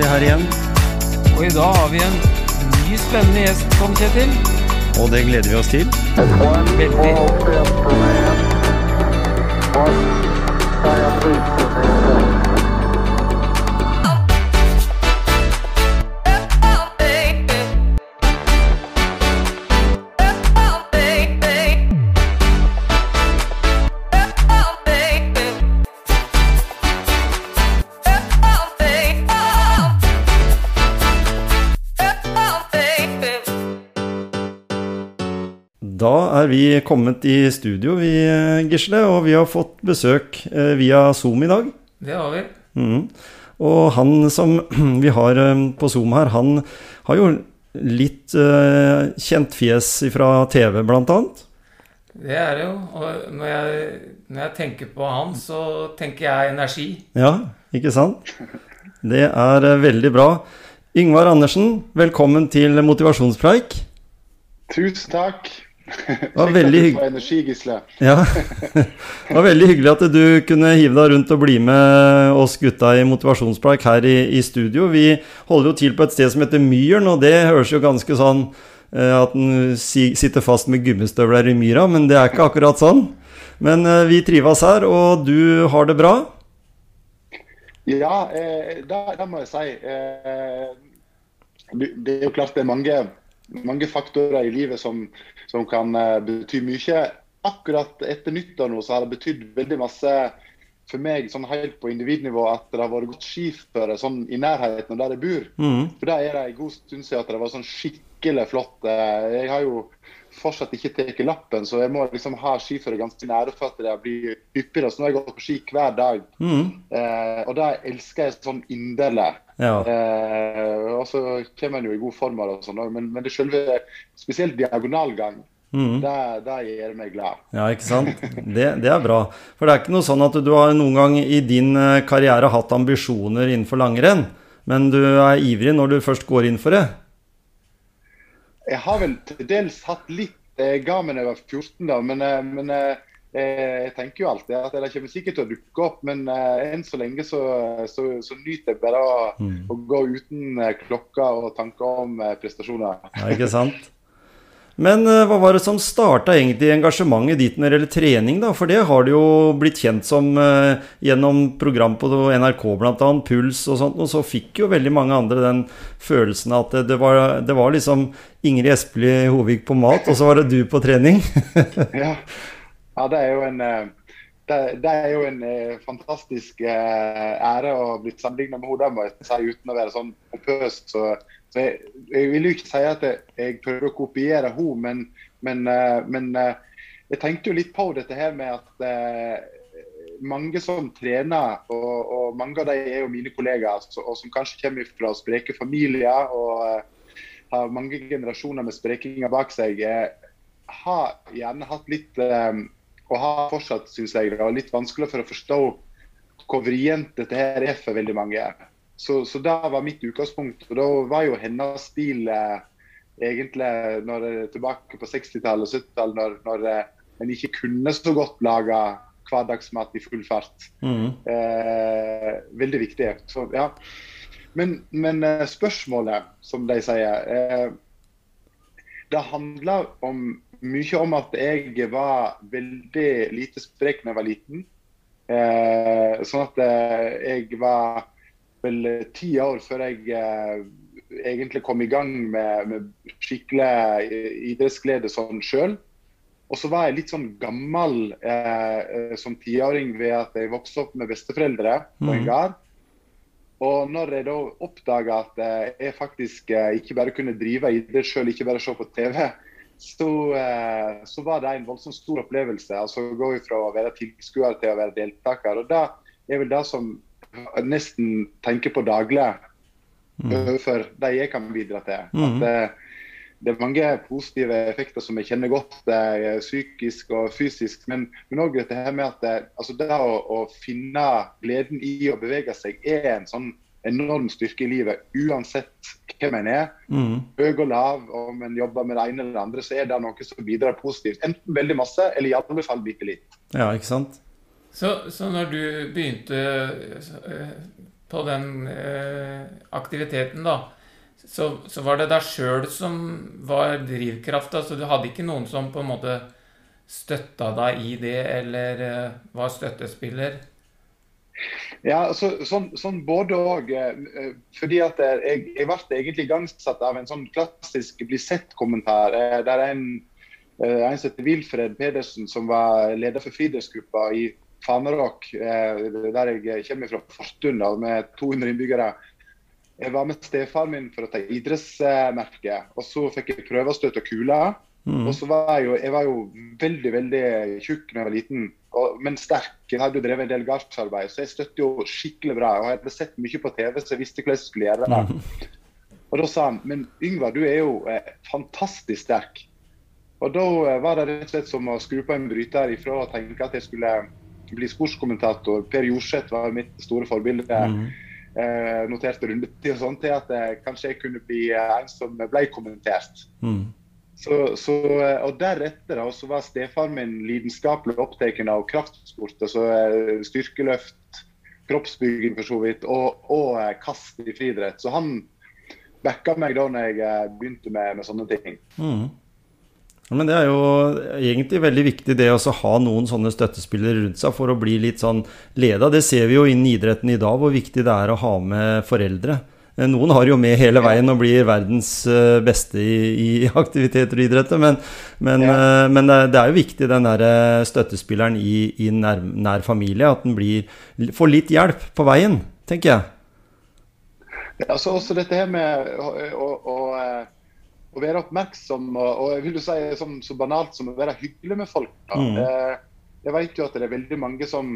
Vi her igjen. Og i dag har vi en ny spennende gjest, Tom Kjetil. Og det gleder vi oss til. Veldig. One vi kommet i studio, vi, Gisle. Og vi har fått besøk eh, via Zoom i dag. Det har vi. Mm. Og han som vi har eh, på Zoom her, han har jo litt uh, kjent fjes fra TV, blant annet. Det er det jo. Og når jeg, når jeg tenker på han, så tenker jeg energi. Ja, ikke sant? Det er veldig bra. Yngvar Andersen, velkommen til motivasjonspreik. Tusen takk. Var veldig hygg- hygg... energi, Gisle. Ja, Det var veldig hyggelig at du kunne hive deg rundt og bli med oss gutta i motivasjonspreik her i, i studio. Vi holder jo til på et sted som heter Myren, og det høres jo ganske sånn eh, at en si, sitter fast med gummistøvler i myra, men det er ikke akkurat sånn. Men eh, vi trives her, og du har det bra? Ja, eh, det, det må jeg si. Eh, det det er jo klart det er mange, mange faktorer i livet som, som kan eh, bety mye. Akkurat etter nyttår nå så har det betydd veldig masse for meg sånn helt på individnivå at det har vært godt skiføre sånn i nærheten av der jeg bor. Mm. For der er det en god stund siden at det var sånn skikkelig flott. Eh, Jeg har jo fortsatt ikke tatt lappen, så jeg må liksom ha skiføret ganske nære for at det blir hyppigere. Så nå har jeg gått på ski hver dag. mm. Eh, og det elsker jeg sånn inderlig. Ja. Eh, og så kommer en jo i god form av det, sånn, men, men det selve spesielt diagonalgang, Mm. det, det gjør meg glad. Ja, ikke sant? Det, det er bra. For det er ikke noe sånn at du har noen gang i din eh, karriere hatt ambisjoner innenfor langrenn, men du er ivrig når du først går inn for det. Jeg har vel til dels hatt litt Jeg ga meg da jeg var 14, da, men, eh, men eh, jeg tenker jo alltid at det kommer sikkert til å dukke opp, men eh, enn så lenge så, så, så nyter jeg bare å, å gå uten eh, klokka og tanker om eh, prestasjoner. Ja, ikke sant? Men eh, hva var det som starta egentlig engasjementet ditt når det gjelder trening, da? For det har du jo blitt kjent som eh, gjennom program på NRK bl.a., Puls og sånt, og så fikk jo veldig mange andre den følelsen at det, var, det var liksom Ingrid Espelid Hovig på mat, og så var det du på trening. Ja, ja det er jo en eh, det, det er jo en fantastisk ære å bli sammenlignet med henne, må jeg uten å være sånn pompøs. Så, så jeg, jeg vil jo ikke si at jeg, prøver å kopiere henne, men, men, eh, men eh, jeg tenkte jo litt på dette her med at eh, mange som trener, og, og mange av dem er jo mine kollegaer, og som kanskje kommer fra spreke familier og har mange generasjoner med sprekinger bak seg, har gjerne hatt litt og har fortsatt, synes jeg, litt vanskelig for å forstå hvor vrient dette her er for veldig mange. Så, så det var mitt utgangspunkt. Og da var jo hennes stil eh, egentlig når det er tilbake på 60-tallet og 70-tallet, når, når eh, en ikke kunne så godt lage hverdagsmat i full fart. Mm. Eh, veldig viktig. Så, ja. Men, men eh, spørsmålet, som de sier eh, Det handler om, mye om at jeg var veldig lite sprek da jeg var liten. Eh, sånn at eh, jeg var vel ti år før jeg eh, egentlig kom i gang med, med skikkelig eh, idrettsglede sånn sjøl. Og så var jeg litt sånn gammel eh, eh, som tiåring ved at jeg vokste opp med besteforeldre på en gar. gard. Og når jeg da oppdaga at eh, jeg faktisk eh, ikke bare kunne drive idrett sjøl, ikke bare se på TV, så, eh, så var det en voldsomt stor opplevelse. Altså gå fra å være tilskuer til å være deltaker. Og det er vel det som nesten tenker på daglig overfor de jeg kan bidra til. Mm. At det er mange positive effekter som jeg kjenner godt, psykisk og fysisk. Men, men også dette her med at det, altså det å, å finne gleden i å bevege seg er en sånn enorm styrke i livet, uansett hvem en er. mm. Høy og lav, om en jobber med det ene eller det andre, så er det noe som bidrar positivt. Enten veldig masse, eller i alle fall bitte litt. Ja, ikke sant? Så, så når du begynte eh, på den eh, aktiviteten, da, så, så var det deg sjøl som var drivkrafta. Så du hadde ikke noen som på en måte støtta deg i det, eller eh, var støttespiller? Ja, så, sånn, sånn både òg. Fordi at jeg, jeg ble egentlig igangsatt av en sånn klassisk bli sett-kommentar. Der en, en som heter Wilfred Pedersen, som var leder for friidrettsgruppa i Faneråk, der jeg kommer fra Fortuna, med 200 innbyggere. Jeg var med stefaren min for å ta idrettsmerke, og så fikk jeg prøvestøt og kuler. Mm. Og så var jeg jo, jeg var jo veldig veldig tjukk da jeg var liten, og, men sterk. Jeg hadde jo drevet en del gardsarbeid, så jeg støtte jo skikkelig bra. og Jeg hadde sett mye på TV, så jeg visste hvordan jeg skulle gjøre det. Mm. Og da sa han men Yngvar, du er jo eh, fantastisk sterk. Og da eh, var det rett og slett som å skru på en bryter ifra å tenke at jeg skulle bli sportskommentator. Per Jorseth var mitt store forbilde. Mm. Eh, noterte rundetid og sånn til at eh, kanskje jeg kunne bli eh, en som ble kommentert. Mm. Så, så, eh, og Deretter da, så var stefaren min lidenskapelig opptatt av kraftsport. altså eh, Styrkeløft, kroppsbygging for så vidt, og, og kast i friidrett. Så han backa meg da når jeg begynte med, med sånne ting. Mm. Men det er jo egentlig veldig viktig det å ha noen sånne støttespillere rundt seg for å bli litt sånn leda. Det ser vi jo innen idretten i dag, hvor viktig det er å ha med foreldre. Eh, noen har jo med hele veien og blir verdens eh, beste i, i aktiviteter og idretter, men, men, ja. Eh, men, det er jo viktig, den der støttespilleren i, i nær, nær, familie, at den blir, får litt hjelp på veien, tenker jeg. Ja, så også dette her med å, å, å, å være oppmerksom, og, og, jeg vil jo si sånn, så banalt som å være hyggelig med folk. Mm. Jeg vet jo at det er veldig mange som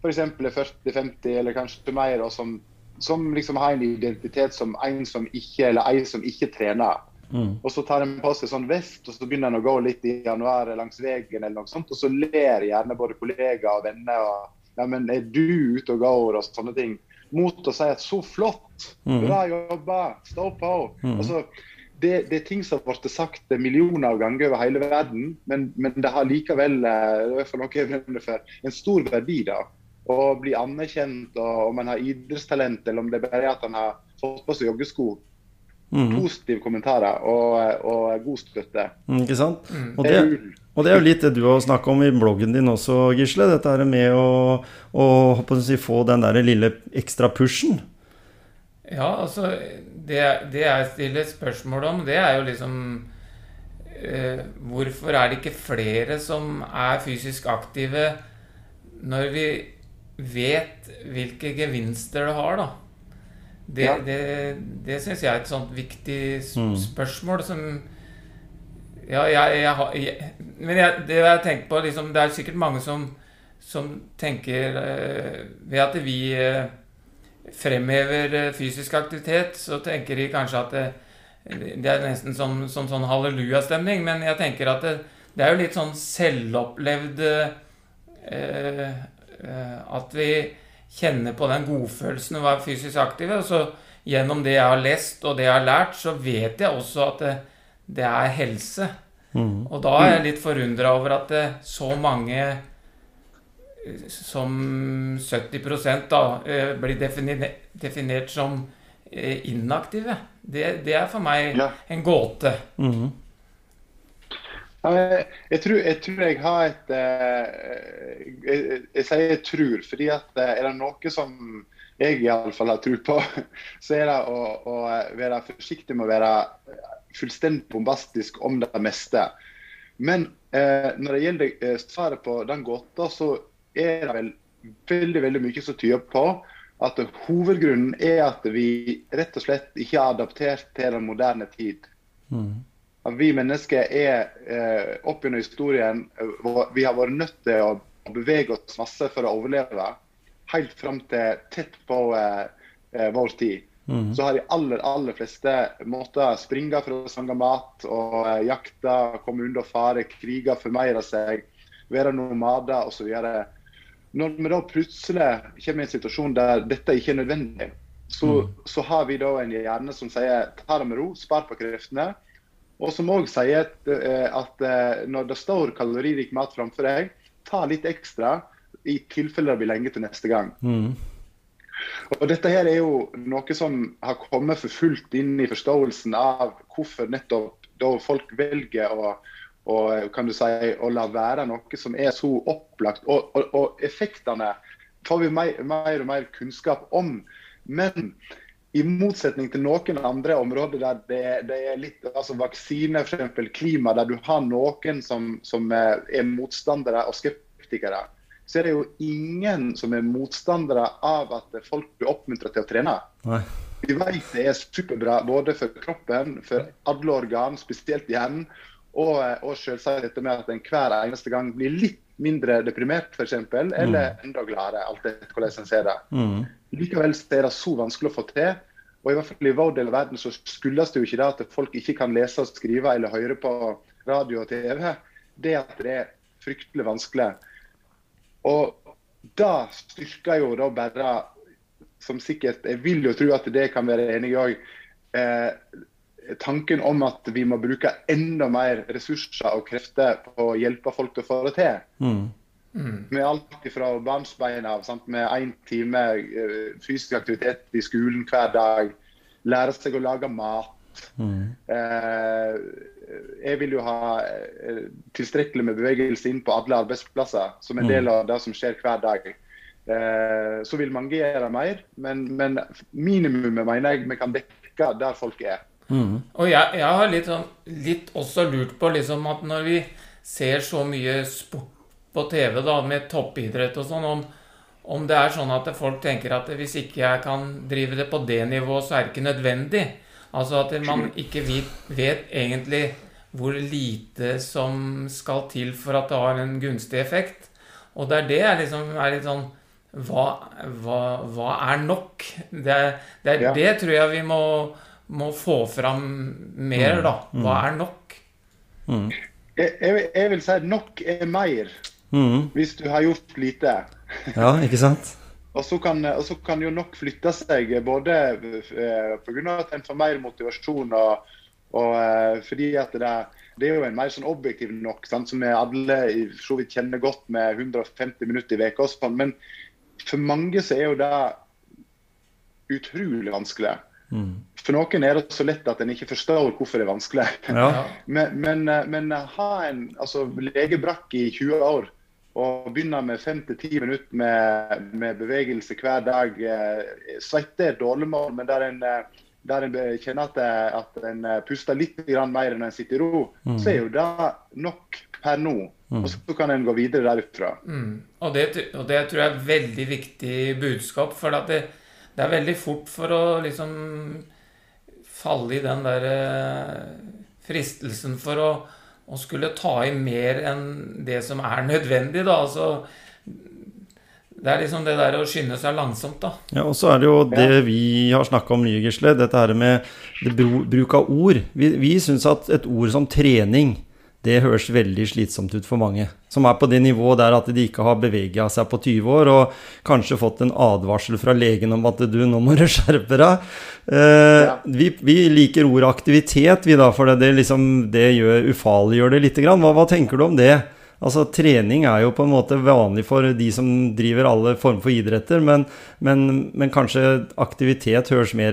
f.eks. er 40-50 eller kanskje mer, og som som liksom har en identitet som en som ikke, eller ei som ikke trener. Mm. Og så tar en på seg sånn vest, og så begynner en å gå litt i januar langs veien, eller noe sånt, og så ler gjerne både kollegaer og venner og ja, men er du ute og går og sånne ting. Mot å si at så flott, mm. bra jobba, stå på. Mm. Altså, det, det, er ting som har blitt sagt millioner av ganger over hele verden, men, men det har likevel eh, for noe for, en stor verdi. da å bli anerkjent, og om man har idrettstalent, eller om det bare er at en har fått på seg joggesko. Mm. Positive kommentarer og, og god støtte. Mm, ikke sant? Mm. Og, det, og, det, er jo litt det du har snakka om i bloggen din også, Gisle. Dette med å, å, å si, få den der lille ekstra pushen. Ja, altså Det, det jeg stiller spørsmål om, det er jo liksom eh, Hvorfor er det ikke flere som er fysisk aktive når vi vet hvilke gevinster det har, da. Det, ja. det, det syns jeg er et sånt viktig mm. spørsmål som Ja, jeg, jeg jeg Men jeg, det jeg tenker på liksom, Det er sikkert mange som, som tenker eh, Ved at vi uh, fremhever uh, fysisk aktivitet, så tenker de kanskje at det, det er nesten som, som sånn hallelujastemning. Men jeg tenker at det, det, er jo litt sånn selvopplevd Eh, at vi kjenner på den godfølelsen å være fysisk aktive. Og så gjennom det jeg har lest og det jeg har lært, så vet jeg også at det, det er helse. Mm. Og da er jeg litt forundra over at så mange eh, som 70 da eh, blir definert, definert som inaktive. Det, det, er for meg ja. en gåte. Mm. Jeg tror, jeg tror jeg har et eh, jeg, jeg, sier jeg tror, fordi at eh, er det noe som jeg iallfall har tro på, så er det å, å, være forsiktig med å være fullstendig bombastisk om det meste. Men eh, når det gjelder eh, svaret på den gåta, så er det vel veldig veldig mye som tyder på at hovedgrunnen er at vi rett og slett ikke har adaptert til den moderne tid. Mm at vi mennesker er eh, opp gjennom historien eh, Vi har vært nødt til å, bevege oss masse for å overleve. Helt fram til tett på eh, eh, vår tid. Mm. Så har de aller aller fleste måter springe for å sange mat og eh, jakte, komme unna fare, krige, formeire seg, være nomader osv. Når vi da plutselig kommer i en situasjon der dette ikke er nødvendig, så, mm. så har vi da en hjerne som sier ta det med ro, spar på kreftene. Og som òg sier at, eh, at, eh, når det står kaloririk mat framfor deg, ta litt ekstra i tilfelle det blir lenge til neste gang. Mm. Og dette her er jo noe som har kommet for fullt inn i forståelsen av hvorfor nettopp folk velger å, å, kan du si, å la være noe som er så opplagt. Og, og, og effektene får vi mer, mer, og mer kunnskap om. Men i motsetning til noen andre områder der det, det er litt altså vaksine, f.eks. klima, der du har noen som, som er, er motstandere og skeptikere, så er det jo ingen som er motstandere av at folk blir oppmuntret til å trene. Nei. Vi vet det er superbra både for kroppen, for alle organ, spesielt hjernen, og, og selvsagt dette med at en hver eneste gang blir litt mindre deprimert, f.eks., eller enda gladere, alt etter hvordan en ser det. Mm. Likevel er det så vanskelig å få til. Og i hvert fall i vår del av verden så skyldes det jo ikke det at folk ikke kan lese og skrive eller høre på radio og TV. Det at det er fryktelig vanskelig. Og det styrker jo da bare, som sikkert Jeg vil jo tro at det kan være enig i òg, eh, tanken om at vi må bruke enda mer ressurser og krefter på å hjelpe folk til å få det til. Mm. Med alt fra barnsbein av, sant? med én time eh, fysisk aktivitet i skolen hver dag. Lære seg å lage mat. Mm. Eh, jeg vil jo ha eh, tilstrekkelig med bevegelse inn på alle arbeidsplasser, som en del av det som skjer hver dag. Eh, så vil mange gjøre mer, men, men minimumet mener jeg vi kan dekke der folk er. Mm. Og jeg, jeg har litt, sånn, litt også lurt på liksom at når vi ser så mye sport på TV da, med toppidrett og sånn, om, om det er sånn at folk tenker at hvis ikke jeg kan drive det på det nivået, så er det ikke nødvendig. Altså at man ikke vet, vet egentlig hvor lite som skal til for at det har en gunstig effekt. Og det er det jeg liksom er litt sånn Hva, hva, hva er nok? Det, det, Ja. det tror jeg vi må, må få fram mer, da. Hva er nok? Jeg, jeg, jeg vil si at nok er mer Mm. hvis du har gjort lite. Ja, ikke sant? Og så kan, og så kan jo nok flytte seg både eh, pga. at en får mer motivasjon og, og eh, fordi at det, det er jo en mer sånn objektiv nok, sant, som vi alle i så vidt kjenner godt med 150 minutter i uka. sånn. Men for mange så er jo det utrolig vanskelig. Mm. For noen er det så lett at en ikke forstår hvorfor det er vanskelig. Ja. Men, men, eh, men ha en altså, legebrakk i 20 år og begynne med 5-10 minutter med, med bevegelse hver dag. eh, Svette er dårlig mål, men der en, eh, der en kjenner at, at en eh, puster litt mer enn en sitter i ro, så er jo det nok per nå. Og så kan en gå videre derifra. Mm. Og, det, og det tror jeg er veldig viktig budskap. For at det, det er veldig fort for å liksom falle i den der eh, fristelsen for å, å skulle ta i mer enn det som er nødvendig, da. Altså Det er liksom det der å skynde seg langsomt, da. Ja, og så er det jo det vi har snakka om mye, Gisle. Dette her med det bruk av ord. Vi, vi syns at et ord som trening, det høres veldig slitsomt ut for mange. Som er på det nivået der at de ikke har bevega seg på 20 år, og kanskje fått en advarsel fra legen om at du, nå må du skjerpe deg. Eh, Ja. vi, vi liker ordet aktivitet, vi da, for det, det, liksom, det gjør, ufarliggjør det litt. Grann. Hva, hva tenker du om det? Altså, Trening er jo på en måte vanlig for de som driver alle former for idretter, men, men, men kanskje aktivitet høres mer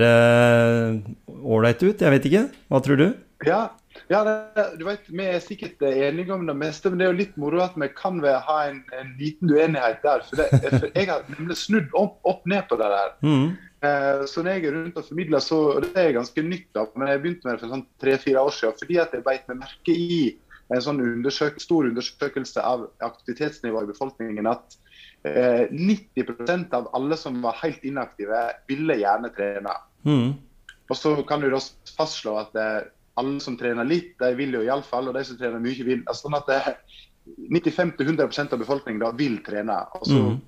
ålreit ut? Jeg vet ikke. Hva tror du? Ja, ja det, du vet, vi er sikkert enige om det meste, men det er jo litt moro at vi kan ha en, en liten uenighet der. For, det, for jeg har nemlig snudd opp, opp ned på det der. Mm. Eh, så når jeg er rundt og formidler, så og det er ganske nytt, da, men jeg begynte med det for sånn tre-fire år siden fordi at jeg beit meg merke i en sånn undersøk stor undersøkelse av aktivitetsnivået i befolkningen at eh, 90% av alle som var helt inaktive, ville gjerne trene. Mm. Og så kan du da fastslå at eh, alle som trener litt, de vil jo iallfall, og de som trener mye, vil. Altså, sånn at 95-100% av befolkningen da vil trene. Og så Mm.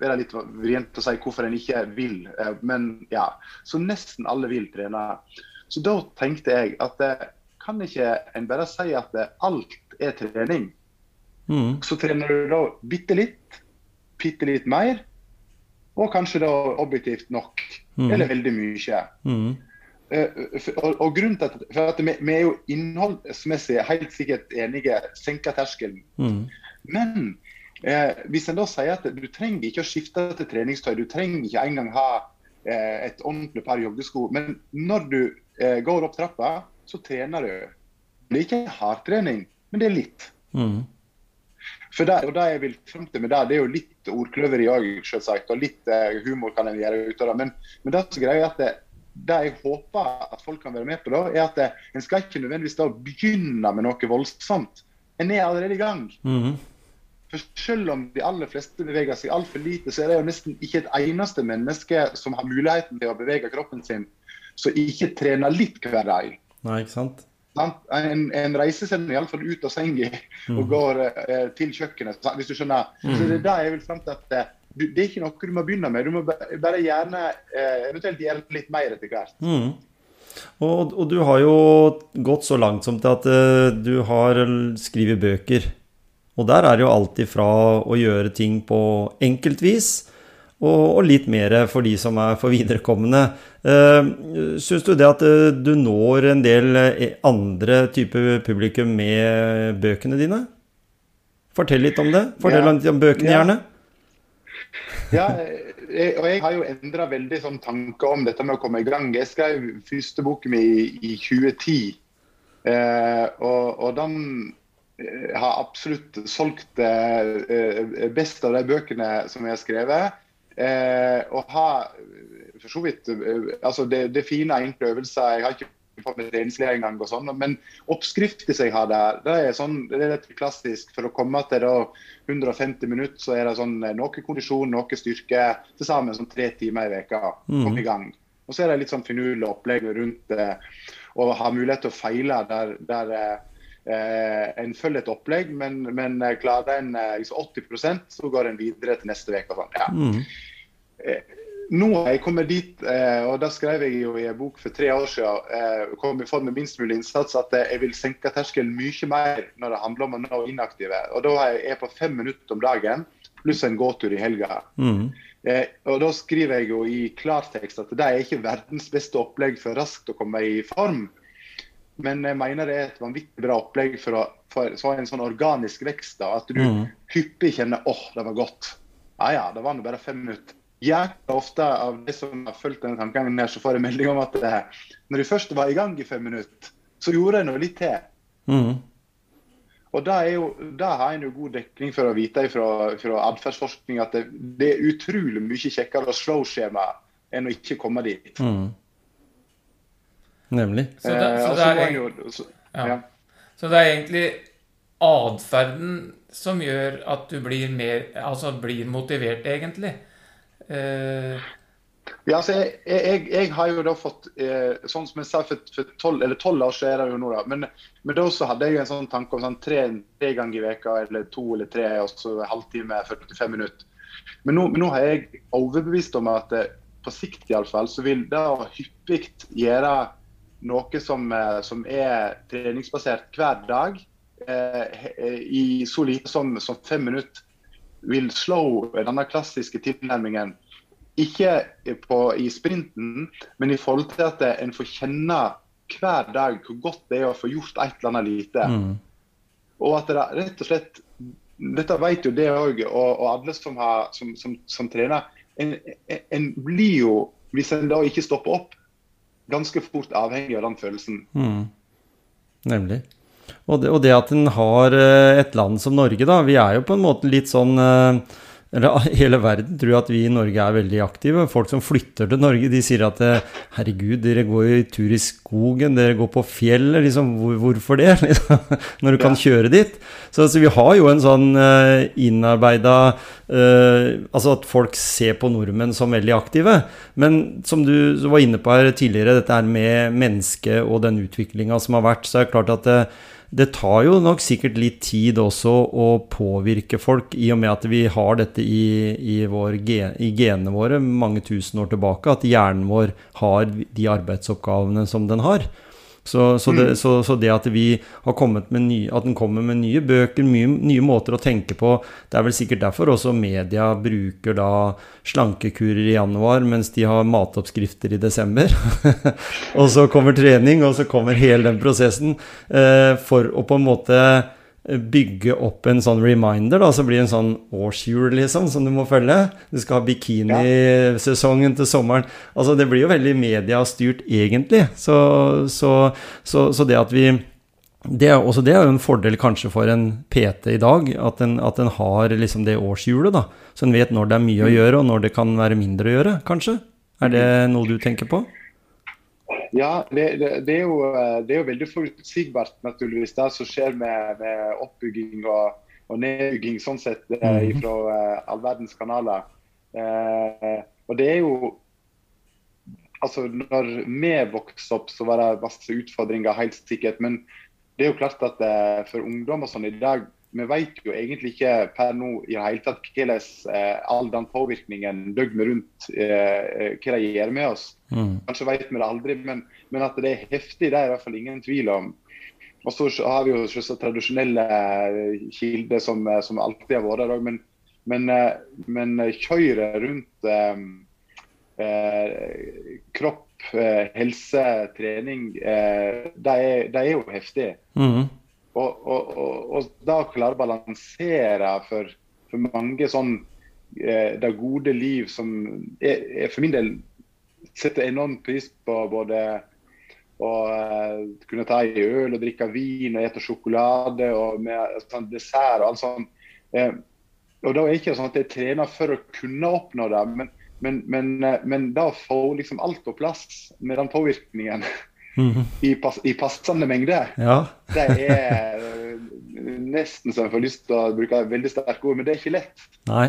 er det litt vrient å si hvorfor en ikke vil, eh, men ja. Så nesten alle vil trene. Så da tenkte jeg at eh, kan ikke en bare si at eh, alt er trening? Mm. Så trener du da bitte litt, bitte litt mer, og kanskje da objektivt nok. Mm. Eller veldig mye. Mm. Eh, og, grunnen til at, for at vi, vi er jo innholdsmessig helt sikkert enige, senker terskelen. Mm. Men Eh, hvis en da sier at du trenger ikke å skifte til treningstøy, du trenger ikke engang ha eh, et ordentlig par joggesko, men når du eh, går opp trappa, så trener du. Det er ikke hardtrening, men det er litt. Mm. For det, og det jeg vil frem til med det, det er jo litt ordkløveri òg, selvsagt. Og litt eh, humor kan en gjøre ut av det. Men, men det som er greia er at det, det jeg håper at folk kan være med på, da, er at det, en skal ikke nødvendigvis da begynne med noe voldsomt. En er allerede i gang. Mm. For selv om de aller fleste beveger seg altfor lite, så er det jo nesten ikke et eneste menneske som har muligheten til å bevege kroppen sin, som ikke trener litt hver dag. Nei, ikke sant? En, en reiser seg iallfall ut av senga og går eh, til kjøkkenet, hvis du skjønner. Så det er det jeg vil frem til at eh, du, det er ikke noe du må begynne med. Du må bare gjerne eh, eventuelt gjøre litt mer etter hvert. Mm. Og, og du har jo gått så langt som til at eh, du har skrevet bøker. Og der er det jo alt ifra å gjøre ting på enkelt vis, og, og litt mer for de som er for viderekommende. Uh, Syns du det at eh, du når en del eh, andre typer publikum med bøkene dine? Fortell litt om det. Fortell Ja. litt om bøkene, Ja. gjerne. Ja, jeg, og jeg har jo endra veldig sånn tanker om dette med å komme i gang. Jeg skrev første boken min i, i 2010. Eh, og, og den eh, har absolutt solgt eh, eh, best av de bøkene som jeg har skrevet. Eh, og har eh, for så vidt eh, altså det, det fine enkle øvelser. Jeg har ikke fått med treningslæring og sånn, men oppskriften som jeg har der, det er sånn, det litt klassisk. For å komme til da 150 minutter, så er det sånn eh, noe kondisjon, noe styrke. Til sammen sånn tre timer i veka Kom i gang. Og så er det litt sånn finurlig opplegg rundt det, og ha mulighet til å feile der, der eh, en følger et opplegg, men, men eh, klarer en eh, liksom 80% så går en videre til neste uke. Sånn. Ja. Mm. Nå har jeg kommet dit, eh, og da skrev jeg jo i en bok for tre år siden, eh, kom i form med minst mulig innsats, at eh, jeg vil senke terskelen mye mer når det handler om å nå inaktive. Og da er jeg på fem minutter om dagen, pluss en gåtur i helga. Mm. Eh, og da skriver jeg jo i klartekst at det er ikke verdens beste opplegg for raskt å komme i form. Men jeg mener det er et vanvittig bra opplegg for å for en sånn organisk vekst. da, At du Mm. hyppig kjenner åh, det var godt. Ja ja, det var nå bare fem minutter. Jækla ofte av de som har fulgt denne tankegangen her, så får jeg melding om at eh, når de først var i gang i fem minutter, så gjorde jeg noe litt til. Mm. Og da, er jo, da har en jo god dekning for å vite fra, fra atferdsforskning at det, det er utrolig mye kjekkere å slå skjema enn å ikke komme dit. Mm. Nemlig. Så det, så det må en egentlig- jo, så, ja. ja. så er egentlig atferden som gjør at du blir mer Altså blir motivert, egentlig. Eh, Ja, altså, jeg, jeg, jeg har jo da fått eh, Sånn som jeg sa for, for 12, eller 12 år siden er det jo nå, da. Men, men da så hadde jeg en sånn tanke om sånn tre, tre ganger i veka eller to eller tre, og så halvtime, 45 minutter. Men nå, men nå har jeg overbevist om at eh, på sikt iallfall, så vil det å hyppig gjøre noe som, eh, som er treningsbasert hver dag, eh, i så lite som, som fem minutter, vil slå denne klassiske tilnærmingen ikke på, i sprinten, men i forhold til at en får kjenne hver dag hvor godt det er å få gjort et eller annet lite. Mm. Og at det rett og slett Dette vet jo det òg, og, og alle som, har, som, som, som trener. En, en, en blir jo, hvis en da ikke stopper opp, ganske fort avhengig av den følelsen. Mm. Nemlig. Og det, og det at en har eh, et land som Norge, da. Vi er jo på en måte litt sånn eh, Eller hele verden tror at vi i Norge er veldig aktive. Folk som flytter til Norge, de sier at eh, herregud, dere går jo tur i skogen, dere går på fjellet. Liksom, hvorfor det? Liksom, når du kan kjøre dit. Så, så vi har jo en sånn uh, innarbeida Altså at folk ser på nordmenn som veldig aktive. Men som du var inne på her tidligere, dette her med mennesket og den utviklinga som har vært, så er det klart at det, det tar jo nok sikkert litt tid også å påvirke folk, i og med at vi har dette i, i, vår, i genene våre mange tusen år tilbake, at hjernen vår har de arbeidsoppgavene som den har. Så, så, det, så, så det at vi har kommet med nye, at den kommer med nye bøker, mye, nye måter å tenke på Det er vel sikkert derfor også media bruker da slankekurer i januar, mens de har matoppskrifter i desember. og så kommer trening, og så kommer hele den prosessen. Eh, for å på en måte bygge opp en sånn reminder, da, så blir det en sånn årshjul, liksom, som du må følge. Du skal ha bikinisesongen til sommeren. Altså, det blir jo veldig mediastyrt, egentlig. Så, så, så, så det at vi det er, også det er jo en fordel kanskje for en PT i dag, at en, at en har liksom det årshjulet. da, Så en vet når det er mye å gjøre, og når det kan være mindre å gjøre, kanskje. Er det noe du tenker på? Ja, det, det, det, er jo, det, er jo, veldig forutsigbart, naturligvis, det som skjer med, med oppbygging og, og, nedbygging sånn sett mm. fra uh, all verdens kanaler. Uh, og det er jo Altså, når vi vokste opp, så var det masse utfordringer, helt sikkert. men det er jo klart at uh, for ungdom og sånn i dag vi vet jo egentlig ikke per nå i det hele tatt hvordan eh, all den påvirkningen døgnet rundt eh, hva de gjør med oss. Mm. Kanskje vet vi det aldri, men, men, at det er heftig, det er i hvert fall ingen tvil om. Og så har vi jo så tradisjonelle eh, kilder som, eh, som, alltid har vært der men, men, men kjøret rundt eh, kropp Eh, helse, trening, eh, det er, det er jo heftig. Mm. Og, og, og, og, da klare å balansere for, for mange sånn eh, det gode liv som jeg, jeg for min del setter enorm pris på både å eh, kunne ta i øl og drikke vin og spise sjokolade og med sånn, dessert og alt sånt. Eh, og da er det ikke sånn at jeg trener for å kunne oppnå det, men, men, men, eh, men da får liksom alt på plass med den påvirkningen mm -hmm. i, pass, i, passende mengde, ja. det er eh, nesten så jeg får lyst til å bruke veldig sterke ord, men det er ikke lett. Nei.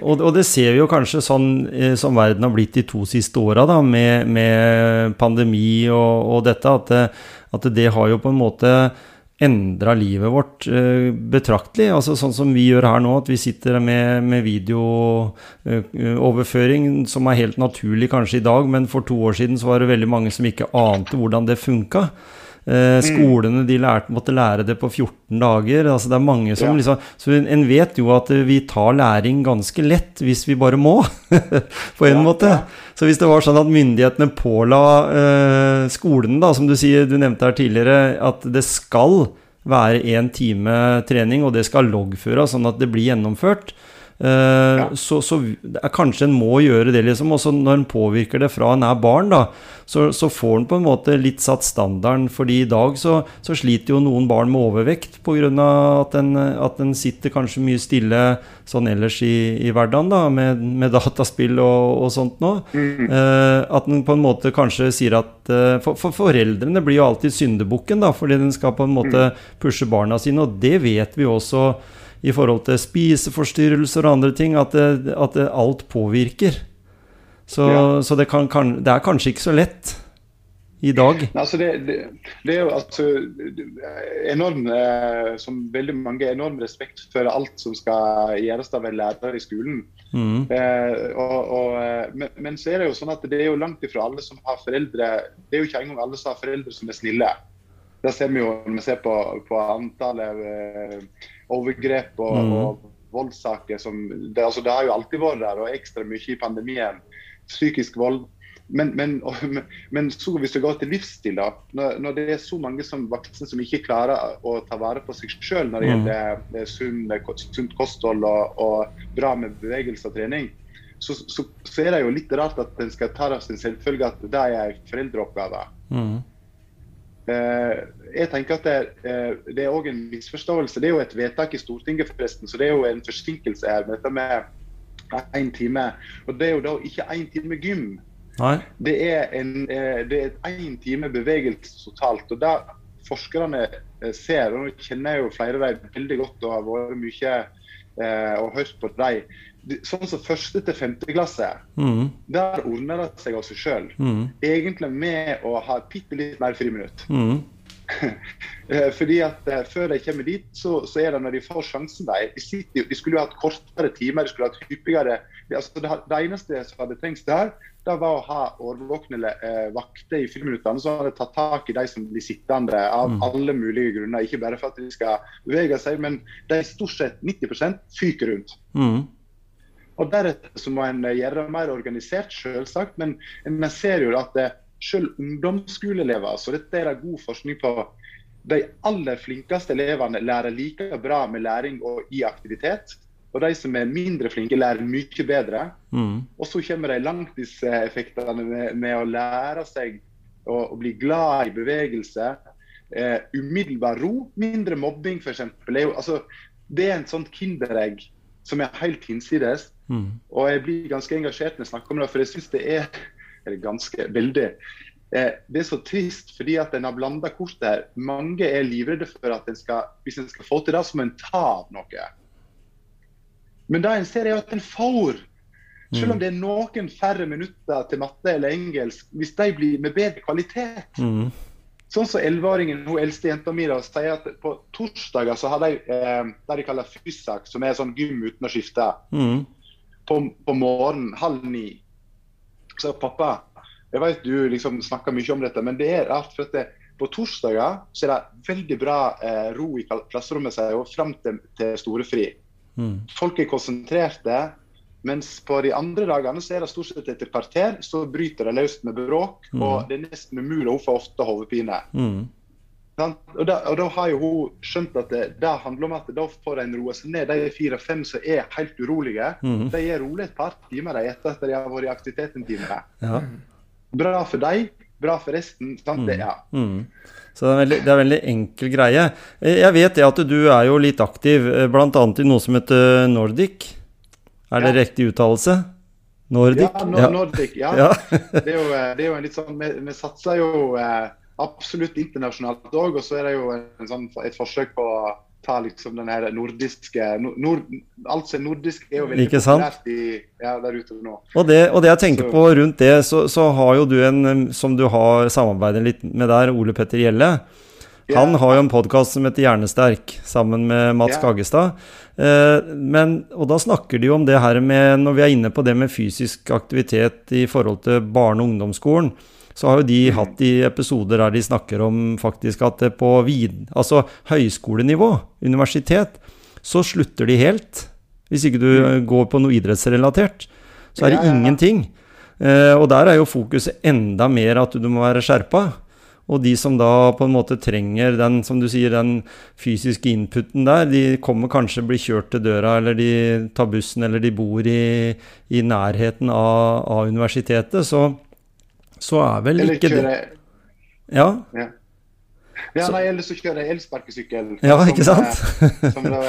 Og, og, det ser vi jo kanskje sånn eh, som verden har blitt de to siste åra, med, med, pandemi og, og dette, at det, at det har jo på en måte endra livet vårt uh, betraktelig. Altså Sånn som vi gjør her nå, at vi sitter med, med videooverføring, uh, som er helt naturlig kanskje i dag, men for to år siden så var det veldig mange som ikke ante hvordan det funka. Eh, mm. skolene de lærte, måtte lære det på 14 dager. altså det er mange som ja. liksom, Så en vet jo at vi tar læring ganske lett hvis vi bare må, på en ja, måte. Ja. Så hvis det var sånn at myndighetene påla eh, skolene, da, som du sier, du nevnte her tidligere, at det skal være én time trening, og det skal loggføres sånn at det blir gjennomført, ja. så, så kanskje en må gjøre det, liksom. Også når en påvirker det fra en er barn, da, så, så får en på en måte litt satt standarden. fordi i dag så, så sliter jo noen barn med overvekt pga. At, en, at en sitter kanskje mye stille sånn ellers i, i hverdagen, da, med, med dataspill og, og sånt nå. Mm. Uh, at en på en måte kanskje sier at uh, for, for, foreldrene blir jo alltid syndebukken, da, fordi den skal på en måte mm. pushe barna sine, og det vet vi også i forhold til spiseforstyrrelser og andre ting, at, det, at det alt påvirker. Så, ja. så det, kan, kan, det, er kanskje ikke så lett i dag. Altså det, det, er jo altså enorm, eh, som veldig mange, enorm respekt for alt som skal gjøres av en lærer i skolen. Mm. Eh, og, og, eh, men, men, så er det jo sånn at det er jo langt ifra alle som har foreldre Det er jo ikke engang alle som har foreldre som er snille. Det ser vi jo når vi ser på, på antallet eh, overgrep og, mm. og voldssaker som det, altså, det, har jo alltid vært der, og ekstra mye i pandemien. Psykisk vold. Men, men, og, men så hvis vi går til livsstil, da, når, når, det er så mange som voksne som ikke klarer å ta vare på seg sjøl når det mm. gjelder sunn, sunt kosthold og, og, bra med bevegelse og trening, så, så, så, er det jo litt rart at en skal ta det som en selvfølge at det er foreldreoppgave. Mm. Eh, jeg tenker at det, eh, det er òg en misforståelse. Det er jo et vedtak i Stortinget, forresten, så det er jo en forsinkelse her med dette med én time. Og det er jo da ikke én time gym. Nei. Det er en eh, det er én time bevegelse totalt. og da forskerne ser, og nå kjenner jeg jo flere av dem veldig godt og har vært mye og hørt på dem, sånn som første til femte klasse, mm. der ordner det seg av seg sjøl. Mm. Egentlig med å ha bitte litt mer friminutt. Mm. Eh, fordi at uh, Før de kommer dit, så, så, er det når de får sjansen de, de, sitter, de skulle jo hatt kortere timer, de skulle hatt hyppigere det, altså, det, det eneste som hadde trengs der, det var å ha årvåkne eh, vakter i friminuttene som hadde tatt tak i de som blir sittende av mm. alle mulige grunner. Ikke bare for at de skal bevege seg, men de stort sett 90 fyker rundt. Mm. Og Deretter så må en eh, gjøre det mer organisert, selvsagt. Men en ser jo at selv ungdomsskoleelever, så dette er det god forskning på, de aller flinkeste elevene lærer like bra med læring og i aktivitet. Og de som er mindre flinke, lærer mye bedre. Mm. Og så kommer de langtidseffektene med, med å lære seg å, å bli glad i bevegelse. Eh, umiddelbar ro, mindre mobbing f.eks. Altså, det er en sånn kinderegg som er helt hinsides. Mm. Og jeg blir ganske engasjert når jeg snakker om det, for jeg syns det er eller ganske veldig eh, Det er så trist fordi at en har blanda kortet her. Mange er livredde for at en skal, hvis en skal få til det, så må en ta av noe. Men det en ser, er at en får. Selv om det er noen færre minutter til matte eller engelsk, hvis de blir med bedre kvalitet. Mm. Sånn som 11-åringen, hun eldste jenta mi, sier at på torsdager så har de eh, det de kaller fysak, som er sånn gym uten å skifte, Mm. På, på morgenen halv ni. Så pappa, jeg vet du liksom snakker mye om dette, men det er rart. for at det, På torsdager så er det veldig bra eh, ro i klasserommet seg og fram til, til storefri. Mm. Folk er konsentrerte. Mens på de andre dagene så er det stort sett etter kvarter, så bryter det løst med bråk. Mm. Og det er nesten umulig, hun får ofte hodepine. Mm. Og da, og da har jo hun skjønt at det, det handler om at da får en roe seg ned. De fire-fem som er helt urolige, mm. de er rolig et par timer etter at de har vært i aktivitet en time. Ja. Bra for dem, bra for resten. Sant? Det, ja. Mm. Så det er, veldig, det er en veldig enkel greie. Eh, Jeg vet det at du er jo litt aktiv, eh, bl.a. i noe som heter Nordic. Er det Ja. riktig uttalelse? Nordic? Ja, Nor Nordic. Ja. Ja. det, er jo, eh, det er jo en litt sånn Vi, vi satser jo eh, absolutt internasjonalt òg, og så er det jo en sånn, et forsøk på å ta liksom den her nordiske nord, Alt som er nordisk, er jo veldig Ikke sant? populært i, ja, der ute nå. Og det, og det jeg tenker Så- på rundt det, så, så har jo du en som du har samarbeidet litt med der, Ole Petter Gjelle. Han har jo en podkast som heter Hjernesterk, sammen med Mats. Kaggestad. Eh, men, og da snakker de jo om det her med, når vi er inne på det med fysisk aktivitet i forhold til barne- og ungdomsskolen, så har jo de hatt i episoder der de snakker om faktisk at på vid, altså høyskolenivå, universitet, så slutter de helt. Hvis ikke du eh, går på noe idrettsrelatert, så er det Ja, ja, ja. ingenting. Eh, og der er jo fokuset enda mer at du må være skjerpa. Og de som da på en måte trenger den, som du sier, den fysiske inputen der, de kommer kanskje bli kjørt til døra, eller de tar bussen, eller de bor i, i nærheten av, av universitetet, så, så er vel Eller ikke det Ja, ja. ja, nei, eller så kjører jeg elsparkesykkel. ja ikke sant? Som da,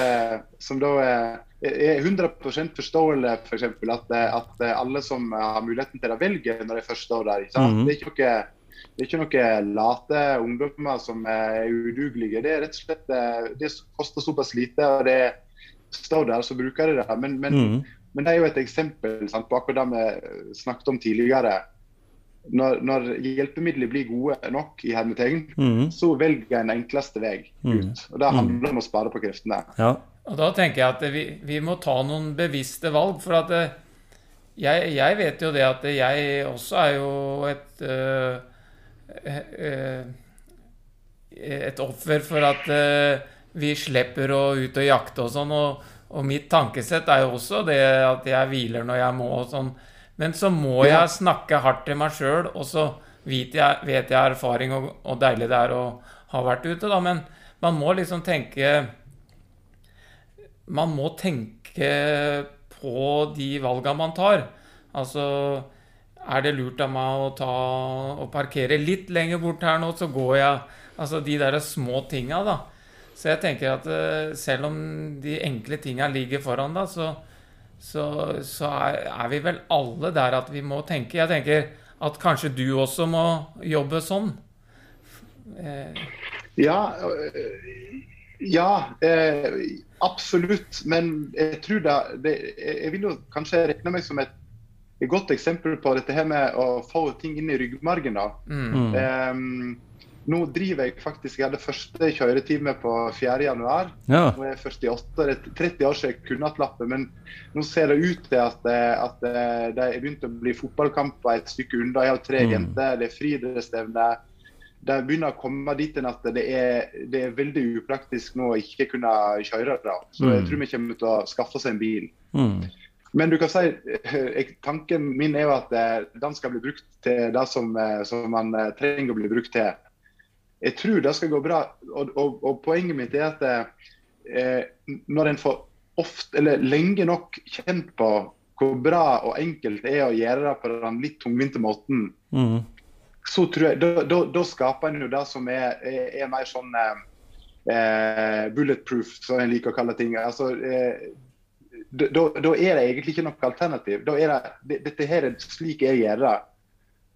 som da er er 100 forståelig for eksempel, at, at alle som har muligheten til det, velger når de først står der. Ikke sant? -hmm. Det, er ikke noe, det er ikke noen late ungdommer som er udugelige. Det er rett og slett eh, det koster såpass lite, og det står der, så bruker de det. Men, men, mm. men det er jo et eksempel sant, på akkurat det vi snakket om tidligere. Når, når hjelpemidler blir gode nok, i hermetegn, mm. så velger en enkleste vei Mhm. ut. Og Det handler om å spare på kreftene. Ja. Og da tenker jeg at vi, vi må ta noen bevisste valg. For at eh, jeg, jeg vet jo det at jeg også er jo et øh, øh, Et offer for at øh, vi slipper å ut og jakte og sånn. Og, og mitt tankesett er jo også det at jeg hviler når jeg må og sånn. Men så må Ja. jeg snakke hardt til meg sjøl, og så vet jeg, vet jeg erfaring og, og deilig det er å ha vært ute, da. Men man må liksom tenke man må tenke på de valgene man tar. Altså Er det lurt av meg å ta og parkere litt lenger bort her nå, så går jeg Altså de der små tinga, da. Så jeg tenker at eh, selv om de enkle tinga ligger foran, da, så, så, så er, er vi vel alle der at vi må tenke. Jeg tenker at kanskje du også må jobbe sånn. Eh, Ja, øh, ja eh, absolutt. Men jeg tror da det, Jeg vil jo kanskje regne meg som et, et godt eksempel på dette her med å få ting inn i ryggmargen. da. mm. Mm. Nå driver jeg faktisk Jeg hadde første kjøretime på 4. januar. ja. Nå er jeg 48, det er 30 år siden jeg kunne hatt lappen, men nå ser det ut til at, eh, at eh, det er begynt å bli fotballkamper et stykke unna. Jeg har tre Mm. jenter, det er friidrettsstevne. Det begynner å komme dit enn at det er, det er veldig upraktisk nå å ikke kunne kjøre. Da. Så jeg Mm. tror vi kommer til å skaffe oss en bil. Mm. Men du kan si, eh, tanken min er jo at den skal bli brukt til det som, som man trenger å bli brukt til. Jeg tror det skal gå bra. Og, og, og poenget mitt er at eh, når en får ofte, eller lenge nok kjent på hvor bra og enkelt det er å gjøre det på den litt tungvinte måten, Mm. så tror jeg, da, da, da skaper en jo det som er, er, er mer sånn eh, eh, bulletproof, som en liker å kalle ting. Altså, eh, da, da da er det egentlig ikke noe alternativ. Da er det, det, dette her er slik jeg gjør det.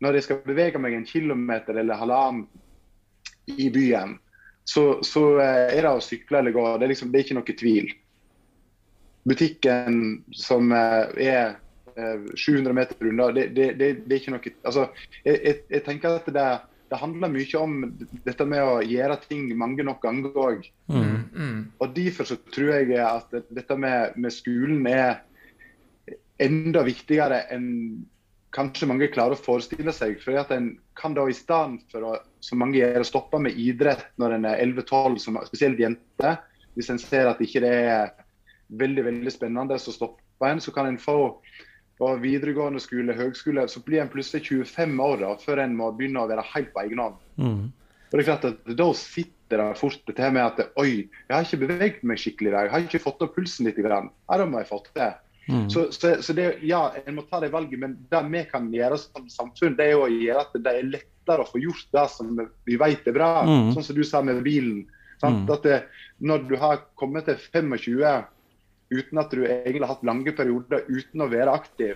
Når jeg skal bevege meg en kilometer eller halvannen i byen, så, så eh, er det å sykle eller gå. Det er, liksom, det er ikke noe tvil. Butikken som eh, er eh, 700 meter unna, det, det, det, er ikke noe altså, jeg, jeg tenker at det, det handler mye om dette med å gjøre ting mange nok ganger òg. Mm, mm. Og Derfor så tror jeg at dette med, med skolen er enda viktigere enn kanskje mange klarer å forestille seg. For at en kan da i stedet for å, som mange gjør, å stoppe med idrett når en er 11-12, spesielt jenter, hvis en ser at ikke det er veldig veldig spennende, så stopper en. Så kan en få på videregående skole, høgskole, så blir en plutselig 25 år da, før en må begynne å være helt på egen hånd. Mm. Og det er klart at Da sitter det fort dette her med at oi, jeg har ikke beveget meg skikkelig i dag. Jeg har ikke fått opp pulsen litt. Grann. Ja, da må jeg få til det. Mm. Så, så, så det, ja, en må ta det valget, men det vi kan gjøre som samfunn, det er jo å gjøre at det er lettere å få gjort det som vi vet er bra. Mm. Sånn som du sa med bilen. Sant? Mm. At det, når du har kommet til 25 uten at du egentlig har hatt lange perioder uten å være aktiv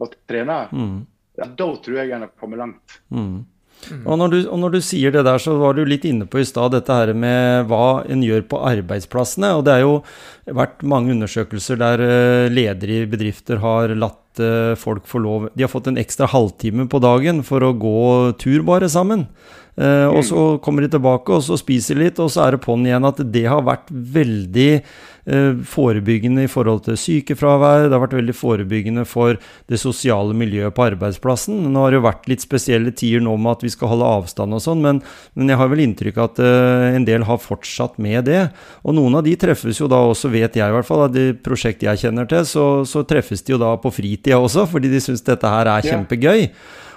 og trene, Mm. ja, da tror jeg en har kommet langt. Mm. Og, når du, og når du sier det der, så var du litt inne på i stad dette her med hva en gjør på arbeidsplassene. Og det er jo vært mange undersøkelser der eh, ledere i bedrifter har latt eh, folk får lov De har fått en ekstra halvtime på dagen for å gå tur bare sammen. Eh, og så kommer de tilbake, og så spiser litt, og så er det på'n igjen at det har vært veldig forebyggende i forhold til sykefravær. Det har vært veldig forebyggende for det sosiale miljøet på arbeidsplassen. Nå har det jo vært litt spesielle tider nå med at vi skal holde avstand og sånn, men, men jeg har vel inntrykk av at eh, en del har fortsatt med det. Og noen av de treffes jo da også, vet jeg i hvert fall, av de prosjekt jeg kjenner til, så, så treffes de jo da på fritida også, fordi de syns dette her er kjempegøy.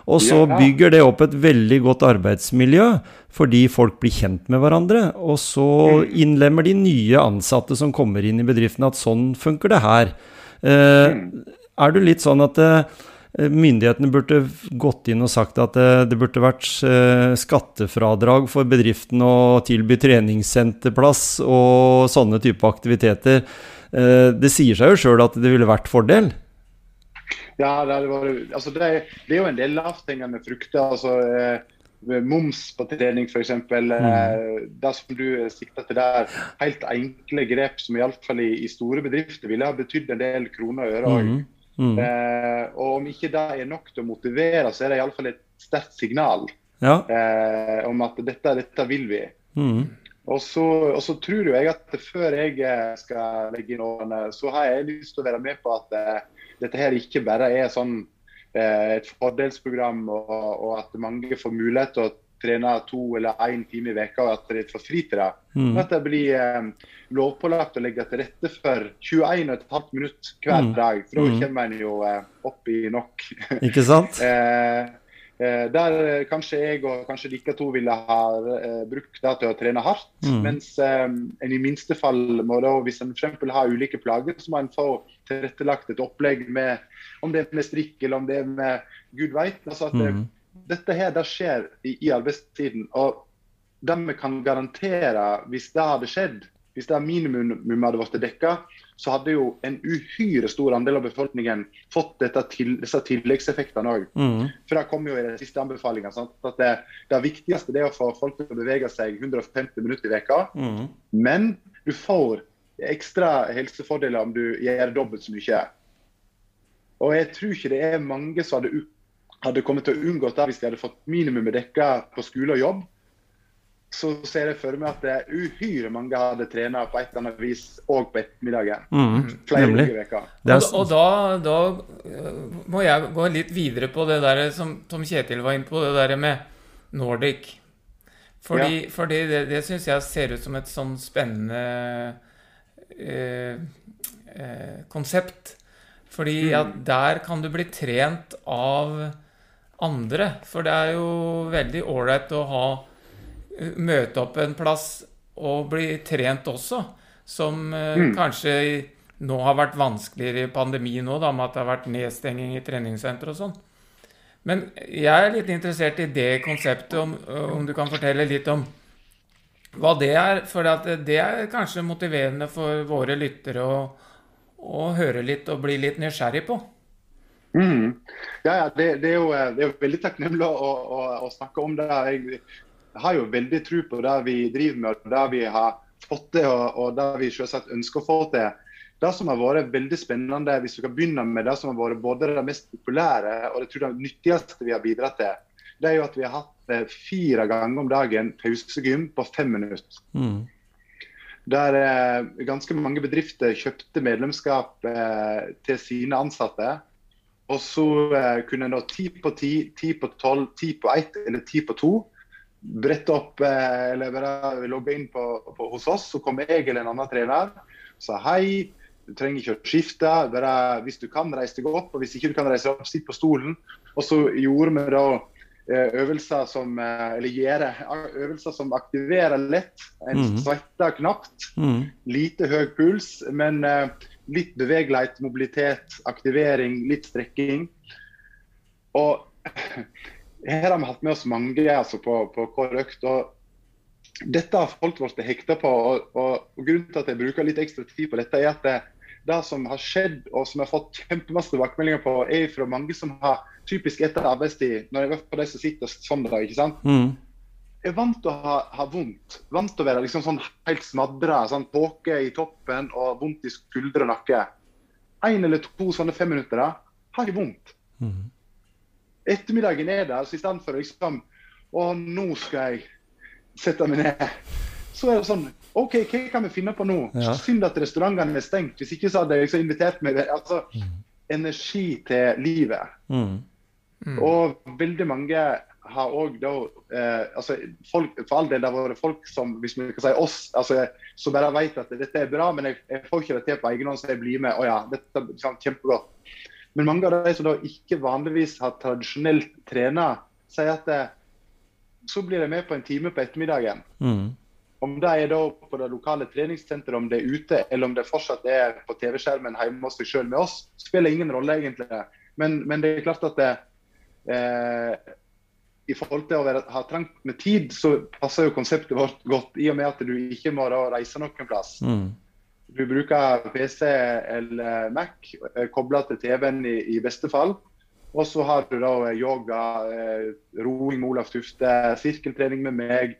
Og så bygger det opp et veldig godt arbeidsmiljø, fordi folk blir kjent med hverandre. Og så innlemmer de nye ansatte som kommer inn i bedriften, at sånn funker det her. Eh, er du litt sånn at eh, myndighetene burde gått inn og sagt at eh, det burde vært skattefradrag for bedriften å tilby treningssenterplass og sånne type aktiviteter? Eh, det sier seg jo sjøl at det ville vært fordel. Ja, det, vært- altså det, det er jo en del lavthengende frukter. altså eh, Moms på trening, f.eks. Eh, det som du sikter til der, helt enkle grep som iallfall i, i store bedrifter ville ha betydd en del kroner og øre. Mm. Mhm. Eh, og om ikke det er nok til å motivere, så er det iallfall et sterkt signal Ja. eh, om at dette, dette vil vi. Mm. Og så, og så tror jo jeg at før jeg eh, skal legge inn årene, så har jeg lyst til å være med på at eh, dette her ikke bare er sånn eh, et fordelsprogram, og, og at mange får mulighet til å trene to eller én time i veka, og at de får fri til det. Mhm. At det blir eh, lovpålagt å legge til rette for 21,5 minutter hver Mm. dag. For da Mm. kommer en jo eh, opp i nok. Ikke sant? Eh, der eh, kanskje jeg og kanskje dere to ville ha eh, brukt det til å trene hardt. Mm. Mens eh, en i minste fall må da, hvis en f.eks. har ulike plager, så må en få tilrettelagt et opplegg med om det er med strikk eller om det er med gud veit. Altså at Mhm. dette her det skjer i, i arbeidstiden. Og det vi kan garantere, hvis det hadde skjedd, hvis det minimum hadde blitt dekka, så hadde jo en uhyre stor andel av befolkningen fått til, disse tilleggseffektene òg. Mm. For det kom jo i den siste anbefalinga. At det, det viktigste det er å få folk til å bevege seg 150 minutter i veka. mm. Men du får ekstra helsefordeler om du gjør dobbelt så mye. Og jeg tror ikke det er mange som hadde, hadde kommet til å unngå det hvis de hadde fått minimumet dekka på skole og jobb. Så ser jeg for meg at det er uhyre mange hadde trent på et eller annet vis òg på ettermiddagen. Mm, Flere Nemlig. Det Og, da- og da, da øh, må jeg gå litt videre på det der som Tom Kjetil var inne på, det der med Nordic. Fordi, fordi det, det syns jeg ser ut som et sånn spennende eh, eh, konsept. Fordi at der kan du bli trent av andre. For det er jo veldig ålreit å ha eh, møte opp en plass og bli trent også. Som eh, Mm. kanskje nå har vært vanskeligere i pandemien òg, med at det har vært nedstenging i treningssenter og sånn. Men jeg er litt interessert i det konseptet, om, om du kan fortelle litt om hva det er. For det er kanskje motiverende for våre lyttere å, å høre litt og bli litt nysgjerrig på. Mm. Ja, ja det, det, er jo, det er jo veldig takknemlig å, å, å snakke om det. Jeg har jo veldig tro på det vi driver med, og det vi har fått til, og, og det vi selvsagt ønsker å få til. Det som har vært veldig spennende, hvis vi kan begynne med det som har vært både det mest populære og det, tror jeg, det nyttigste vi har bidratt til, det er jo at vi har hatt eh, fire ganger om dagen pausegym på fem minutter. Mm. Der eh, ganske mange bedrifter kjøpte medlemskap eh, til sine ansatte. Og så eh, kunne en da ti på ti, ti på tolv, ti på ett eller ti på to brette opp eh, eller bare logge inn på, på, hos oss. Så kom jeg eller en annen trener og sa hei. Du trenger ikke å skifte. bare Hvis du kan, reise deg opp. og Hvis ikke du kan reise deg opp, sitt på stolen. Og så gjorde vi da eh, øvelser som eh, eller gjøre øvelser som aktiverer lett. En Mhm. svetter knapt. Mm. Lite høy puls, men litt bevegelighet, mobilitet, aktivering, litt strekking. Og her har vi hatt med oss mange altså, på, på hver økt. og Dette har folk blitt hekta på. Og, og, og Grunnen til at jeg bruker litt ekstra tid på dette, er at det, det som har skjedd, og som jeg har fått kjempemasse tilbakemeldinger på, er fra mange som har typisk etter arbeidstid, når jeg var på de som sitter sånn da, ikke sant? Mm. er vant til å ha, ha vondt. Vant til å være liksom sånn helt smadra. Sånn tåke i toppen og vondt i skuldre og nakke. Én eller to sånne femminutter har jeg vondt. Mm. Ettermiddagen er der, så i stedet for liksom Å, nå skal jeg sette meg ned. Så er det sånn OK, hva kan vi finne på nå? Ja. Synd at restaurantene er stengt. Hvis ikke så hadde jeg liksom invitert meg. Altså, energi til livet. Mm. Og veldig mange har òg da eh, altså folk, For all del, det har vært folk som hvis vi kan si oss, altså, som bare vet at dette er bra, men jeg, jeg får ikke det til på egen hånd, så jeg blir med. Å ja, dette er kjempegodt. Men mange av de som da ikke vanligvis har tradisjonelt trena, sier at det, så blir de med på en time på ettermiddagen. Mm. Om det er da på det lokale treningssenteret, om det er ute, eller om det fortsatt er på TV-skjermen hjemme hos seg sjøl med oss, spiller ingen rolle, egentlig. Men, men det er klart at det, eh, i forhold til å være, ha trangt med tid, så passer jo konseptet vårt godt, i og med at du ikke må da reise noen plass. Mm. Du bruker PC eller Mac eh, kobla til TV-en i, i beste fall. Og så har du da yoga, eh, roing med Olaf Tufte, sirkeltrening med meg,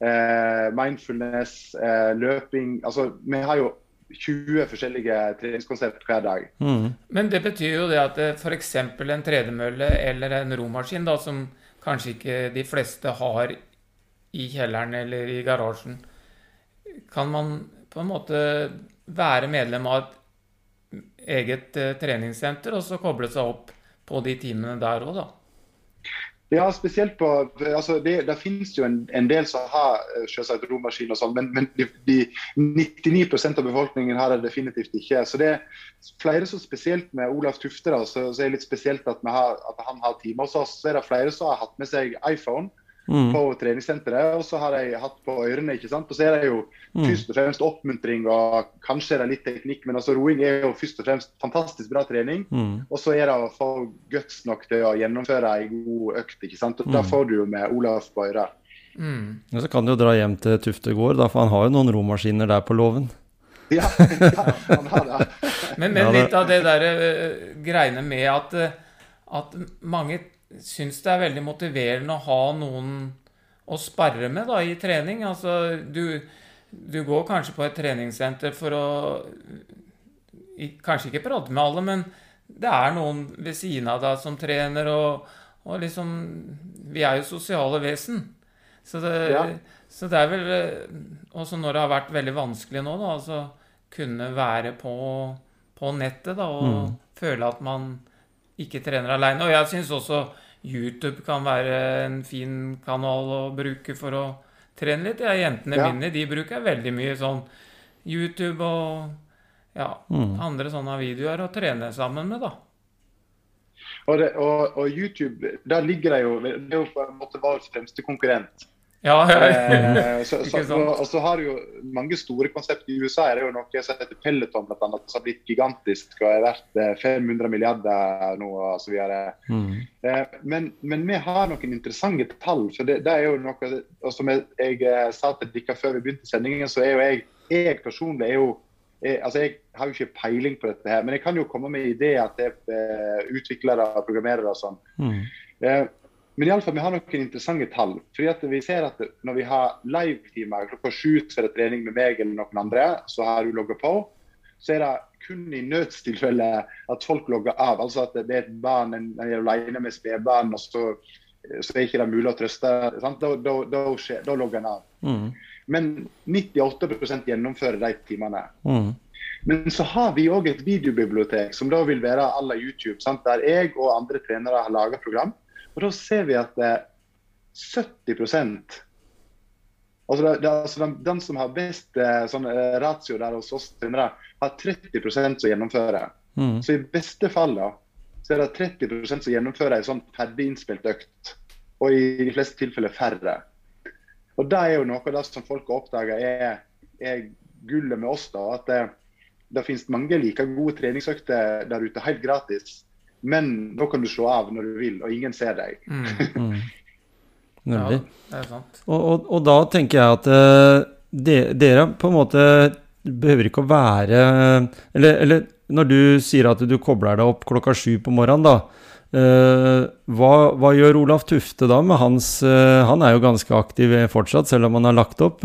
eh, mindfulness, eh, løping. Altså, vi har jo 20 forskjellige treningskonsept hver dag. Mm. Men det betyr jo det at f.eks. en tredemølle eller en romaskin, da, som kanskje ikke de fleste har i kjelleren eller i garasjen, kan man på en måte være medlem av et eget eh, treningssenter og så koble seg opp på de timene der òg, da. Ja, spesielt på altså det, det finnes jo en, en del som har eh, selvsagt romaskin og sånn, men, men de, de 99% av befolkningen har det definitivt ikke. Så det er flere som spesielt med Olaf Tufte, da, så, så er det litt spesielt at, har, at han har time hos oss. Så er det flere som har hatt med seg iPhone Mm. på treningssenteret, og så har de hatt på ørene. ikke sant? Og så er det jo Mm. først og fremst oppmuntring og kanskje er det litt teknikk, men altså roing er jo først og fremst fantastisk bra trening. Mm. Og så er det å få guts nok til å gjennomføre ei god økt. ikke sant? Og Da Mm. får du jo med Olaf på øra. Mm. Og så kan du jo dra hjem til Tufte gård, da, for han har jo noen romaskiner der på låven. Ja, ja, han har det. Men, men Ja, det- litt av det der uh, greiene med at, uh, at mange syns det er veldig motiverende å ha noen å sparre med da, i trening. Altså, du, du går kanskje på et treningssenter for å Kanskje ikke prate med alle, men det er noen ved siden av deg som trener, og, og liksom Vi er jo sosiale vesen. Så det, Ja. så det er vel eh, Også når det har vært veldig vanskelig nå, da, altså kunne være på, på nettet da, og Mm. føle at man ikke trener aleine. Og jeg syns også YouTube kan være en fin kanal å bruke for å trene litt. Ja, jentene Ja. mine de bruker veldig mye sånn YouTube og ja, Mm. andre sånne videoer å trene sammen med, da. Og, det, og, og YouTube, der ligger det jo Det er jo på en måte vår fremste konkurrent. Ja, ja, ja. Eh, så, så, Ikke og, så har jo mange store konsept. I USA er det jo noe som heter Peloton, blant annet, som har blitt gigantisk og er verdt eh, 500 milliarder nå så videre. Mm. Eh, men, men vi har noen interessante tall. for det, det er jo noe, og Som jeg, jeg eh, sa til dere før vi begynte sendingen, så er jo jeg, jeg personlig er jo jeg, altså jeg har jo ikke peiling på dette, her, men jeg kan jo komme med ideer til eh, utviklere og programmerere. og sånn. Mm. Eh, men i alle fall, vi har noen interessante tall. fordi at vi ser at Når vi har live-timer klokka sju, så er det trening med meg eller noen andre, så har du logga på. Så er det kun i nødstilfelle at folk logger av. Altså at det er et barn, en, en er alene med spedbarn, og så, så er ikke det mulig å trøste. Sant? Da, da, da, skjer, da logger en av. Mm. Men 98 gjennomfører de timene. Mm. Men så har vi òg et videobibliotek som da vil være à la YouTube. Sant? Der jeg og andre trenere har laga program. Og da ser vi at eh, 70 Altså, det, det, altså den, den som har best eh, sånn, eh, ratio der hos oss trenere, har 30 som gjennomfører. Mm. Så i beste fall da, så er det 30% som gjennomfører en sånn ferdig innspilt økt. Og i de fleste tilfeller færre. Og det er jo noe av det som folk har oppdaga er, er gullet med oss. da, At det, det finnes mange like gode treningsøkter der ute helt gratis. Men da kan du slå av når du vil, og ingen ser deg. Mm. Mm. Ja, det er sant. Og, og, og da tenker jeg at uh, de, dere på en måte behøver ikke å være eller, eller når du sier at du kobler deg opp klokka sju på morgenen, da. Uh, hva, hva gjør Olaf Tufte da med hans uh, Han er jo ganske aktiv fortsatt, selv om han har lagt opp.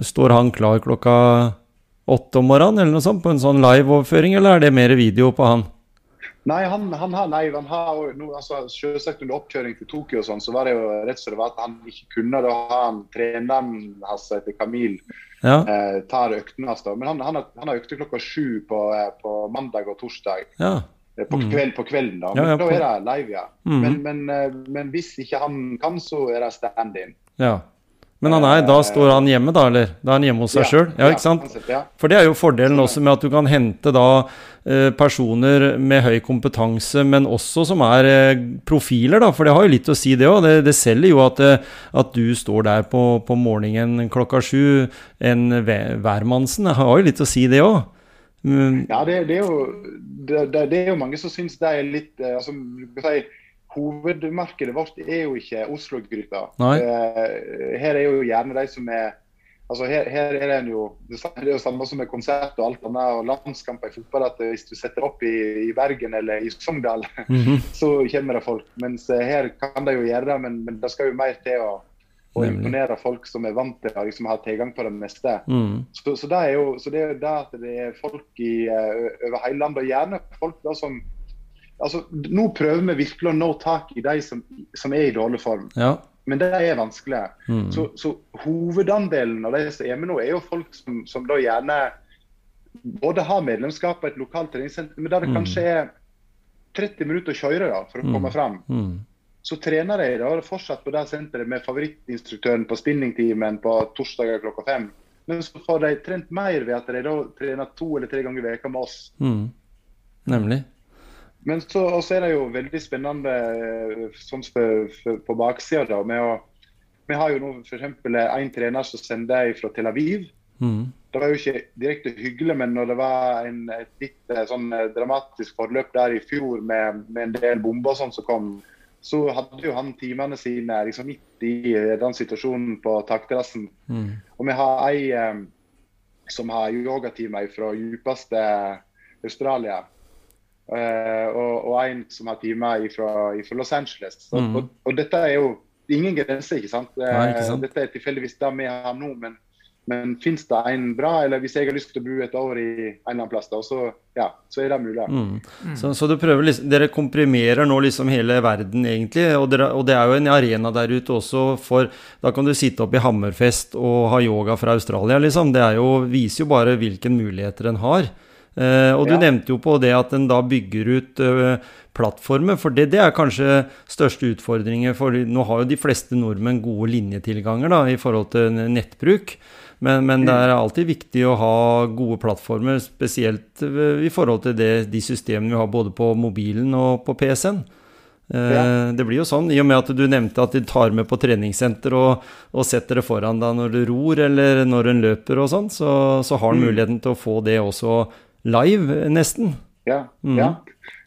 Står han klar klokka åtte om morgenen eller noe sånt på en sånn live-overføring, eller er det mer video på han? Nei, han, han har nei, han har no, altså, Selvsagt under oppkjøring til Tokyo og sånn, så var det jo rett som det var at han ikke kunne. Da ha han treneren hans etter Kamil, Ja, eh, tar øktene hans. da. Men han, han, har, han har økte klokka sju på, eh, på mandag og torsdag. ja. Eh, På, Mm. kveld, på kvelden, da. Men ja, da er det live, ja. Mm. Men, men, eh, men hvis ikke han kan, så er det stand-in. ja. Men han er, da står han hjemme, da, eller? Da er han hjemme hos seg sjøl? Ja, ikke sant? sånn Ja. For det er jo fordelen også med at du kan hente da eh, personer med høy kompetanse, men også som er eh, profiler, da. For det har jo litt å si, det òg. Det, det selger jo at, eh, at du står der på, på morgenen klokka sju. En hvermannsen har jo litt å si, det òg. Mm, Ja, det, det, er jo, det, er jo mange som syns det er litt altså, du jeg si, Hovedmarkedet vårt er jo ikke Oslo-gryta. Eh, her er jo gjerne de som er altså her, her er det jo det er jo samme som med konsert og alt annet og landskamper i fotball. at Hvis du setter opp i, i Bergen eller i Sogndal, mhm. så kommer det folk. Mens eh, her kan de jo gjøre det, men, men det skal jo mer til å, å imponere folk som er vant til å liksom, ha tilgang på det meste. Mm, Så, så, det er jo så det er det at det er folk i, eh, over hele landet, og gjerne folk da som altså Nå prøver vi virkelig å nå tak i de som, som er i dårlig form, ja. men det er vanskelig. Mm, Så, så hovedandelen av de som er med nå, er jo folk som, som da gjerne både har medlemskap på et lokalt treningssenter, men der det Mm. kanskje er 30 minutter å kjøre da, for å Mm. komme fram. mm, Så trener de da fortsatt på det senteret med favorittinstruktøren på spinningtimen på torsdager klokka fem. Men så får de trent mer ved at de da trener to eller tre ganger i veka med oss. mm. Nemlig. Men så er det jo veldig spennende eh, sånn for, for, på baksida Vi har jo nå f.eks. en trener som sender fra Tel Aviv. Mm, Det var jo ikke direkte hyggelig, men når det var en, et litt eh, sånn eh, dramatisk forløp der i fjor med, med en del bomber sånn som kom, så hadde jo han timene sine liksom midt i eh, den situasjonen på takterrassen. mm, Og vi har ei eh, som har yogatimer fra djupeste Australia. Eh, og, og en som har timer fra Los Angeles. Så, mm. og, og dette er jo ingen grenser, ikke sant? Eh, Nei, ikke sant. Dette er tilfeldigvis det vi har nå, men, men fins det en bra, eller hvis jeg har lyst til å bo et år i en eller annen plass, da, så, ja, så er det mulig. Mm. Så, så du prøver liksom, dere komprimerer nå liksom hele verden, egentlig. Og, dere, og det er jo en arena der ute også for Da kan du sitte oppe i Hammerfest og ha yoga fra Australia, liksom. Det er jo, viser jo bare hvilke muligheter en har. Eh, og du Ja. nevnte jo på det at en da bygger ut eh, plattformer, for det, det er kanskje største utfordringer. For nå har jo de fleste nordmenn gode linjetilganger da, i forhold til nettbruk. Men, men det er alltid viktig å ha gode plattformer, spesielt eh, i forhold til det, de systemene vi har både på mobilen og på PC-en. Ja. Det blir jo sånn, i og med at du nevnte at de tar med på treningssenter og, og setter det foran deg når du ror eller når en løper og sånn, så, så har en Mm. muligheten til å få det også live, nesten. Ja, mm. ja.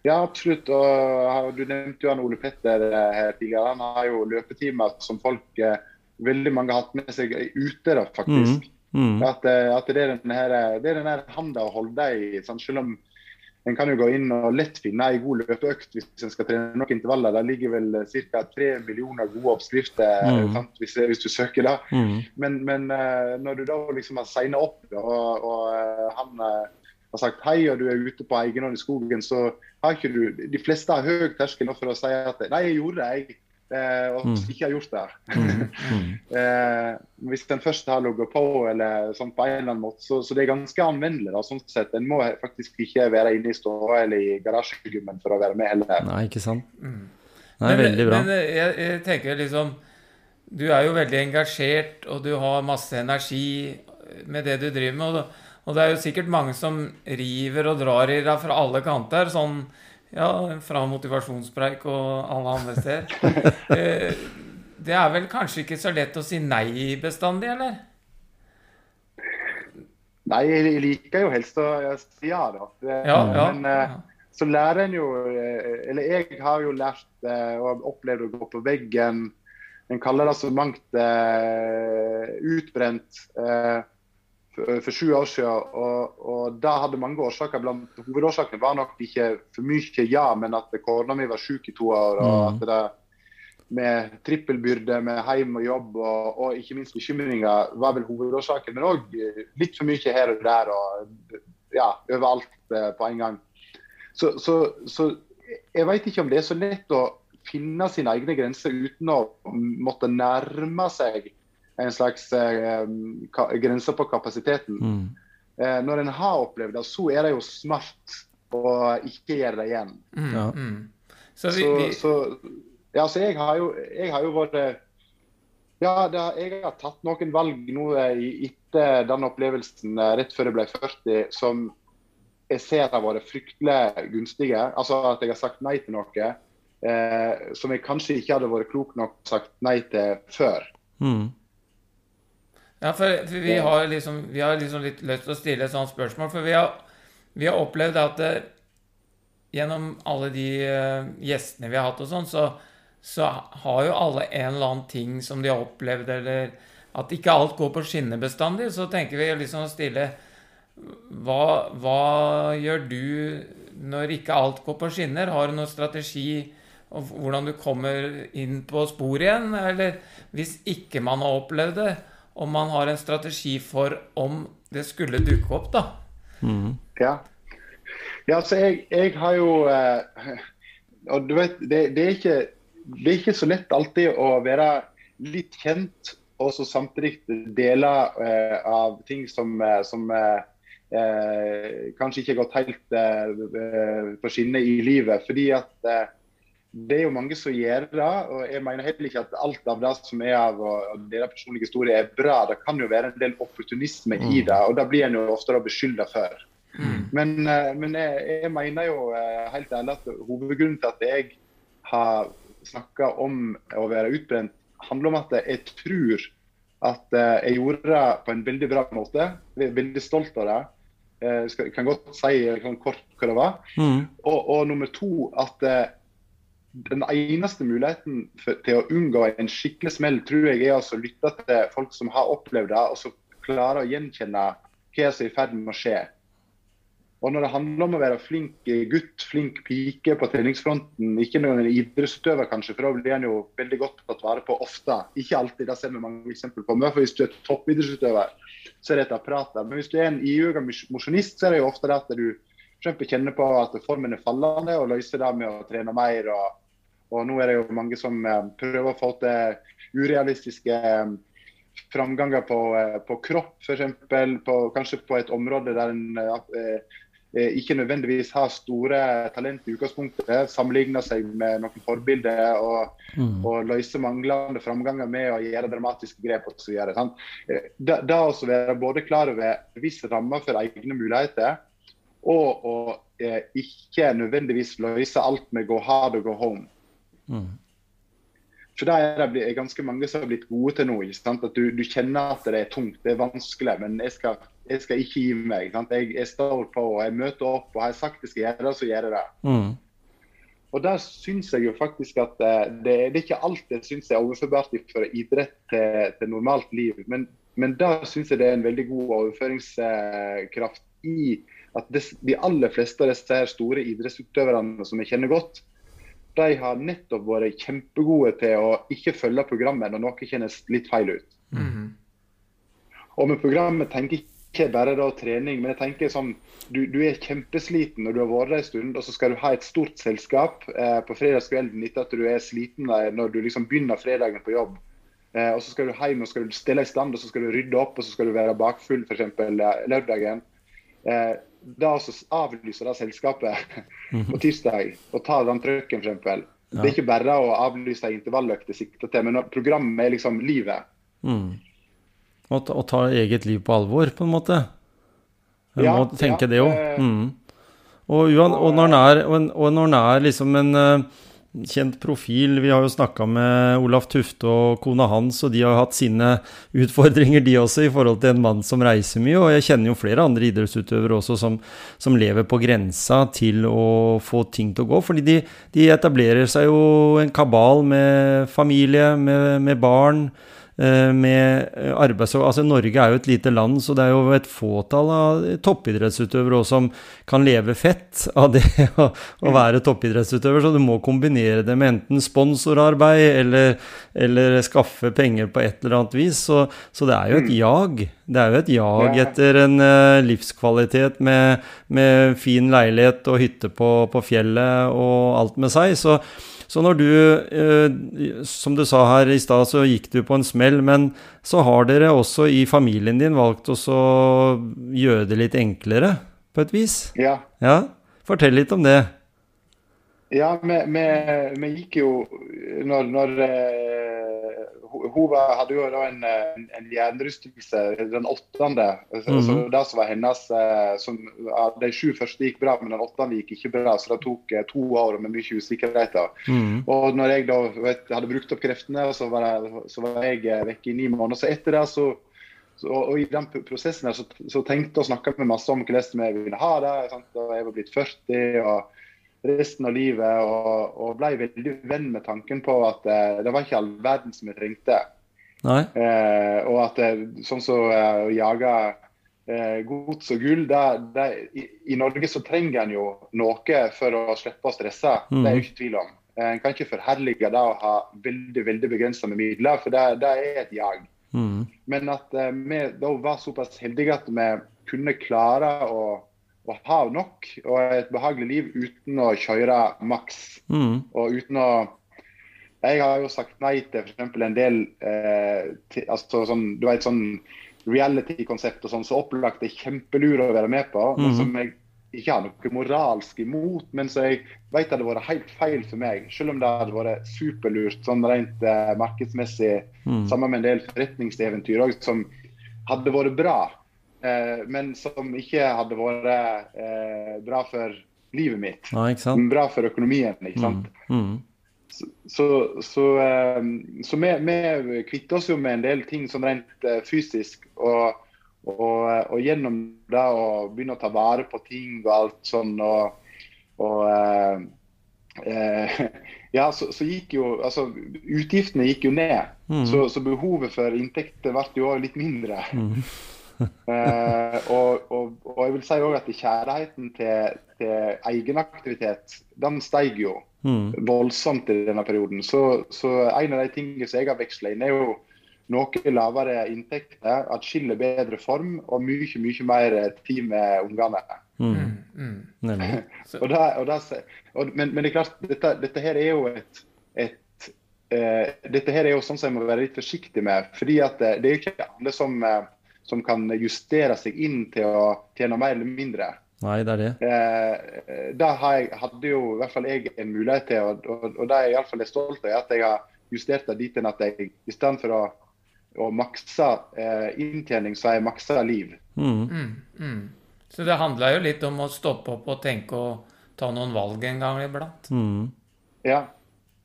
ja absolutt. Og du nevnte jo han Ole Petter eh, her tidligere. Han har jo løpetimer som folk eh, Veldig mange har hatt med seg ute, da, faktisk. Mm. At, eh, at det er den her, det er handa å holde deg i. Sånn, Selv om en kan jo gå inn og lett finne ei god løpeøkt hvis en skal trene noen intervaller. Der ligger vel ca. tre millioner gode oppskrifter Mm. Hvis, hvis du søker da. Mm. Men, men eh, når du da liksom har signa opp, og, og eh, han eh, har sagt hei, og du er ute på egen hånd i skogen, så har ikke du De fleste har høy terskel nå for å si at nei, jeg gjorde det, jeg. Eh, og Mm. ikke har gjort det. Mm. Mm. Eh, hvis den først har ligget på eller sånn på en eller annen måte, så, så det er ganske anvendelig. da, sånn sett. En må faktisk ikke være inne i stua eller i garasjegymmen for å være med heller. Nei, ikke sant. Mm. Nei, veldig bra. Men eh, jeg, jeg tenker liksom Du er jo veldig engasjert, og du har masse energi med det du driver med. Og, og det er jo sikkert mange som river og drar i deg fra alle kanter. Sånn ja, fra motivasjonspreik og alle andre steder. Eh, Det er vel kanskje ikke så lett å si nei bestandig, eller? Nei, jeg liker jo helst å si ja, da. Ja, ja. Men eh, så lærer en jo eh, Eller jeg har jo lært og opplevd å gå på veggen. En kaller det så mangt utbrent for, for sju år siden. Og, og det hadde mange årsaker. Blant hovedårsakene var nok ikke for mye ja, men at kona mi var syk i to år. og Mm. at det med trippelbyrde med hjem og jobb og, og ikke minst bekymringer var vel hovedårsaken. Men òg litt for mye her og der og ja, overalt eh, på en gang. Så, så, så jeg veit ikke om det er så lett å finne sine egne grenser uten å måtte nærme seg en slags eh, grense på kapasiteten. Mm. Eh, når en har opplevd det, så er det jo smart å ikke gjøre det igjen. Mm, Ja. mm. Så vi, vi så, ja, så jeg har jo, jeg har jo vært Ja, da, jeg har tatt noen valg nå eh, etter den opplevelsen eh, rett før jeg ble 40, som jeg ser har vært fryktelig gunstige. Altså at jeg har sagt nei til noe eh, som jeg kanskje ikke hadde vært klok nok sagt nei til før. Mm. Ja, for, vi har liksom, vi har liksom litt lyst til å stille et sånt spørsmål. For vi har, vi har opplevd at eh, gjennom alle de eh, gjestene vi har hatt og sånn, så, så har jo alle en eller annen ting som de har opplevd, eller at ikke alt går på skinner bestandig. Så tenker vi liksom å stille hva, hva gjør du når ikke alt går på skinner? Har du noen strategi og hvordan du kommer inn på sporet igjen? Eller hvis ikke man har opplevd det, om man har en strategi for om det skulle dukke opp, da. Mm. Ja. Ja, altså jeg, jeg har jo eh, Og du vet, det, det, er ikke, det er ikke så lett alltid å være litt kjent og så samtidig dele eh, av ting som, eh, som eh, eh, kanskje ikke har gått helt eh, eh, på skinner i livet. Fordi at eh, det er jo mange som gjør det. og Jeg mener heller ikke at alt av det som er av og, deres personlige historie er bra. Det kan jo være en del opportunisme i det, og det blir en jo ofte da beskylda for. Men, eh, men jeg, jeg mener jo eh, helt ærlig at hovedgrunnen til at jeg har snakka om å være utbrent, handler om at jeg tror at eh, jeg gjorde det på en veldig bra måte. Jeg er veldig stolt av det. Jeg kan godt si sånn kort hva det var. Mm. Og, og nummer to at den eneste muligheten for, til å unngå en skikkelig smell, tror jeg er altså å lytte til folk som har opplevd det, og så klare å gjenkjenne hva som er i ferd med å skje. Og når det handler om å være flink gutt, flink pike på treningsfronten, ikke noen idrettsutøver kanskje, for da blir en jo veldig godt tatt vare på ofte. Ikke alltid, det ser vi mange eksempler på. Men hvis du er toppidrettsutøver, så er det et apparat der. Men hvis du er en iuga mosjonist, så er det jo ofte det at du kjenner på at formen er fallende, og løser det med å trene mer. Og, og nå er det jo mange som eh, prøver å få til urealistiske eh, framganger på, eh, på kropp, f.eks. Kanskje på et område der en ikke nødvendigvis har store talent i utgangspunktet, sammenligner seg med noen forbilder og, Mm. og løser manglende framganger med å gjøre dramatiske grep osv. Da, da også være både klar over visse rammer for egne muligheter, og å eh, ikke nødvendigvis løse alt med go hard og go home. For der er det ganske mange som har blitt gode til nå. At du, du kjenner at det er tungt, det er vanskelig, men jeg skal, jeg skal ikke gi meg. Jeg, jeg står på og jeg møter opp, og har jeg sagt jeg skal gjøre det, så gjør jeg det. Mm. Og der syns jeg jo faktisk at eh, det, det er ikke alt jeg syns er overførbart fra idrett til, til normalt liv. Men, men der syns jeg det er en veldig god overføringskraft i at det, de aller fleste av disse store idrettsutøverne som jeg kjenner godt, de har nettopp vært kjempegode til å ikke følge programmet når noe kjennes litt feil ut. Mhm. Og med programmet tenker jeg ikke bare da trening, men jeg tenker sånn du, du er kjempesliten når du har vært der en stund, og så skal du ha et stort selskap eh, på fredagskvelden etter at du er sliten der, når du liksom begynner fredagen på jobb. Eh, og så skal du hjem og skal du stelle i stand, og så skal du rydde opp, og så skal du være bakfull f.eks. lørdagen. Eh, da så avlyser det selskapet på tirsdag og tar den trøkken f.eks. Det er ikke bare å avlyse intervalløkter sikta til, men programmet er liksom livet. Mm. Og, ta- og ta eget liv på alvor, på en måte. Du Ja, må tenke ja, det òg. eh, Mm. Og, og når en er, og, når han er liksom en eh, kjent profil Vi har jo snakka med Olaf Tufte og kona hans, og de har hatt sine utfordringer, de også, i forhold til en mann som reiser mye. Og jeg kjenner jo flere andre idrettsutøvere også som, som lever på grensa til å få ting til å gå. Fordi de, de etablerer seg jo en kabal med familie, med, med barn. Eh, Med eh, arbeids... Altså Norge er jo et lite land, så det er jo et fåtall av toppidrettsutøvere også som kan leve fett av det å, å være toppidrettsutøver. Så du må kombinere det med enten sponsorarbeid eller, eller skaffe penger på et eller annet vis. Så, så det er jo et jag. Det er jo et jag etter en eh, livskvalitet med, med fin leilighet og hytte på, på fjellet og alt med seg. Så, så når du, eh, som du sa her i stad, så gikk du på en smell, men så har dere også i familien din valgt å gjøre det litt enklere, på et vis. Ja. Ja, fortell litt om det. Ja, vi, vi, vi gikk jo Når, når eh, hun hadde jo da en, en, hjernerystelse den åttende. altså -hmm. Det som var hennes eh, som, ja, De sju første gikk bra, men den åttende gikk ikke bra. Så det tok eh, to år med mye usikkerhet. Mm. Og når jeg da vet, hadde brukt opp kreftene, så var, så var jeg eh, vekke i ni måneder. Så etter det så, så og i den prosessen der, så, så tenkte og snakka vi masse om hvordan vi ville ha det. Sant? Og jeg var blitt 40 og resten av livet, og, og ble veldig venn med tanken på at eh, det var ikke all verden som vi trengte. Eh, og at eh, sånn som eh, å jage eh, gods og gull det, det, i, I Norge så trenger en jo noe for å slippe å stresse. Det er jo ikke tvil om. En kan ikke forherlige det å ha veldig veldig begrensa med midler, for det, det er et jag. Mm. Men at vi da var såpass heldige at vi kunne klare å, å ha nok og et behagelig liv uten å kjøre maks. Mm. Og uten å Jeg har jo sagt nei til f.eks. en del eh, til, altså sånn, du vet, sånn reality-konsept og sånn, så opplagt det er kjempelur å være med på. Men Mhm. som jeg ikke har noe moralsk imot, men så jeg vet hadde vært helt feil for meg. Selv om det hadde vært superlurt sånn rent eh, markedsmessig, Mm. sammen med en del forretningseventyr også, som hadde vært bra. Eh, men som ikke hadde vært eh, bra for livet mitt. Ja, bra for økonomien. ikke sant? Mm. Mm. Så, så, eh, så vi, vi kvitter oss jo med en del ting sånn rent eh, fysisk. Og, og, og gjennom det å begynne å ta vare på ting og alt sånn og, og eh, eh, Ja, så, så gikk jo Altså, utgiftene gikk jo ned. Mm. Så, så behovet for inntekter ble jo litt mindre. Mm. Eh, og, og, og jeg vil si også at kjærligheten til, til egenaktivitet, den steg jo Mm. voldsomt i denne perioden. Så, så en av de tingene som jeg har veksla inn, er jo noe lavere inntekter, atskillig bedre form og mye, mye mer tid med ungene. Mm. Mm, mm. Og da, og da, og, men, men det er klart, dette, dette her er jo et, et Uh, Dette her er jo sånn som jeg må være litt forsiktig med. fordi at det, det er jo ikke alle som, eh, som kan justere seg inn til å tjene mer eller mindre. Nei, det er det. Eh, da jeg, hadde jo i hvert fall jeg en mulighet til, og, og, og det er jeg i hvert fall er stolt av, er at jeg har justert det dit hen at jeg i stedet for å, å makse eh, inntjening, så har jeg maksa liv. Mm. Mm, mm. Så det handla jo litt om å stoppe opp og tenke og ta noen valg en gang iblant. Mm. Ja.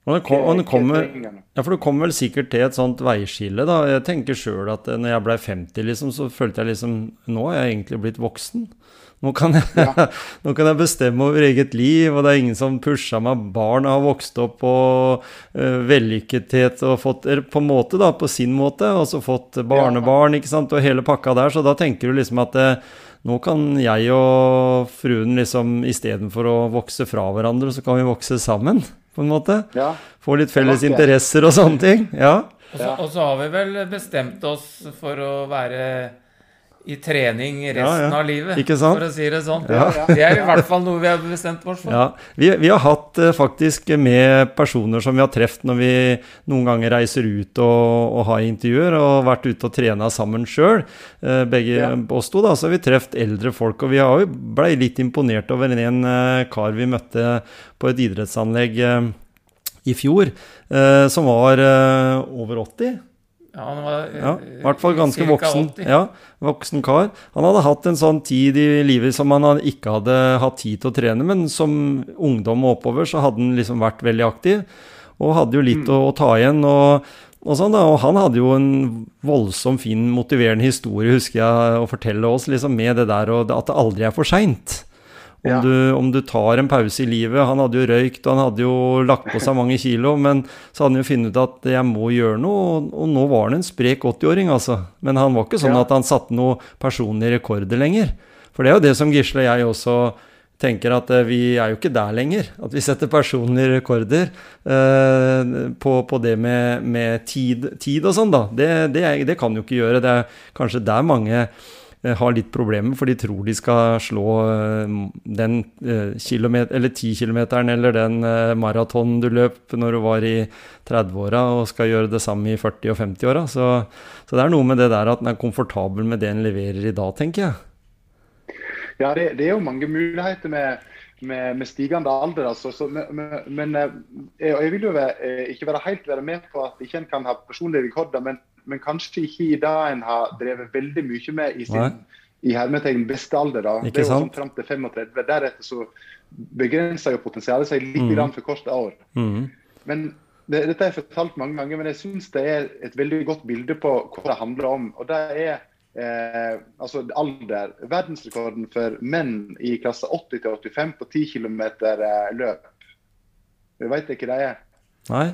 Og det, kom, og det kommer, ja, for det kommer vel sikkert til et sånt veiskille, da. Jeg tenker sjøl at eh, når jeg blei 50, liksom, så følte jeg liksom Nå er jeg egentlig blitt voksen. Nå kan, jeg, Ja. nå kan jeg bestemme over eget liv, og det er ingen som pusha meg. Barna har vokst opp og uh, vellykkethet og fått På en måte, da, på sin måte, og så fått barnebarn, ikke sant, og hele pakka der. Så da tenker du liksom at eh, nå kan jeg og fruen liksom istedenfor å vokse fra hverandre, så kan vi vokse sammen, på en måte. Ja. Få litt felles interesser og sånne ting. Ja. Og så, og så har vi vel bestemt oss for å være i trening resten Ja, ja. av livet, Ikke sant? for å si det sånn. Ja. Det er i hvert fall noe vi har bestemt oss for. ja. Vi, vi har hatt eh, faktisk med personer som vi har truffet når vi noen ganger reiser ut og, og har intervjuer, og vært ute og trena sammen sjøl, begge Ja. oss to, da, så har vi truffet eldre folk. Og vi har jo blei litt imponert over en eh, kar vi møtte på et idrettsanlegg eh, i fjor, eh, som var eh, over 80. Ja, han var eh, Ja, i hvert fall ganske voksen. Ja, voksen kar. Han hadde hatt en sånn tid i livet som han ikke hadde hatt tid til å trene, men som ungdom og oppover så hadde han liksom vært veldig aktiv, og hadde jo litt å, å ta igjen. og og, sånn og han hadde jo en voldsom fin, motiverende historie, husker jeg, å fortelle oss, liksom med det der og at det aldri er for seint. Om, Ja. du, om du tar en pause i livet Han hadde jo røykt, han hadde jo lagt på seg mange kilo, men så hadde han jo funnet ut at jeg må gjøre noe, og, og nå var han en sprek 80-åring, altså. Men han var ikke sånn Ja. at han satte noe personlige rekorder lenger. For det er jo det som Gisle og jeg også tenker at eh, vi er jo ikke der lenger. At vi setter personlige rekorder eh, på, på det med, med tid, tid og sånn, da. Det, det, det kan jo ikke gjøre. Det er kanskje der mange har litt problemer, for de tror de skal slå eh, den eh, kilometer, eller 10-kilometeren eller den eh, maratonen du løp når du var i 30-åra og skal gjøre det samme i 40- og 50-åra. Så, så det er noe med det der at en er komfortabel med det en leverer i dag, tenker jeg. Ja, det, det er jo mange muligheter med, med, med stigende alder. Altså. Så, men eh, jeg, vil jo være, eh, ikke være helt være med på at ikke en kan ha personlige rekorder, men, men kanskje ikke i det en har drevet veldig mye med i sin Nei. i hermetegn beste alder. da. Ikke det er jo sånn fram til 35. Deretter så begrenser jo potensialet seg litt Mm. grann for korte år. Mm. Men det, Dette har jeg fortalt mange ganger, men jeg syns det er et veldig godt bilde på hva det handler om. og det er eh, altså alder. Verdensrekorden for menn i klasse 80-85 på 10 km eh, løp. Jeg veit ikke hva det er. Nei,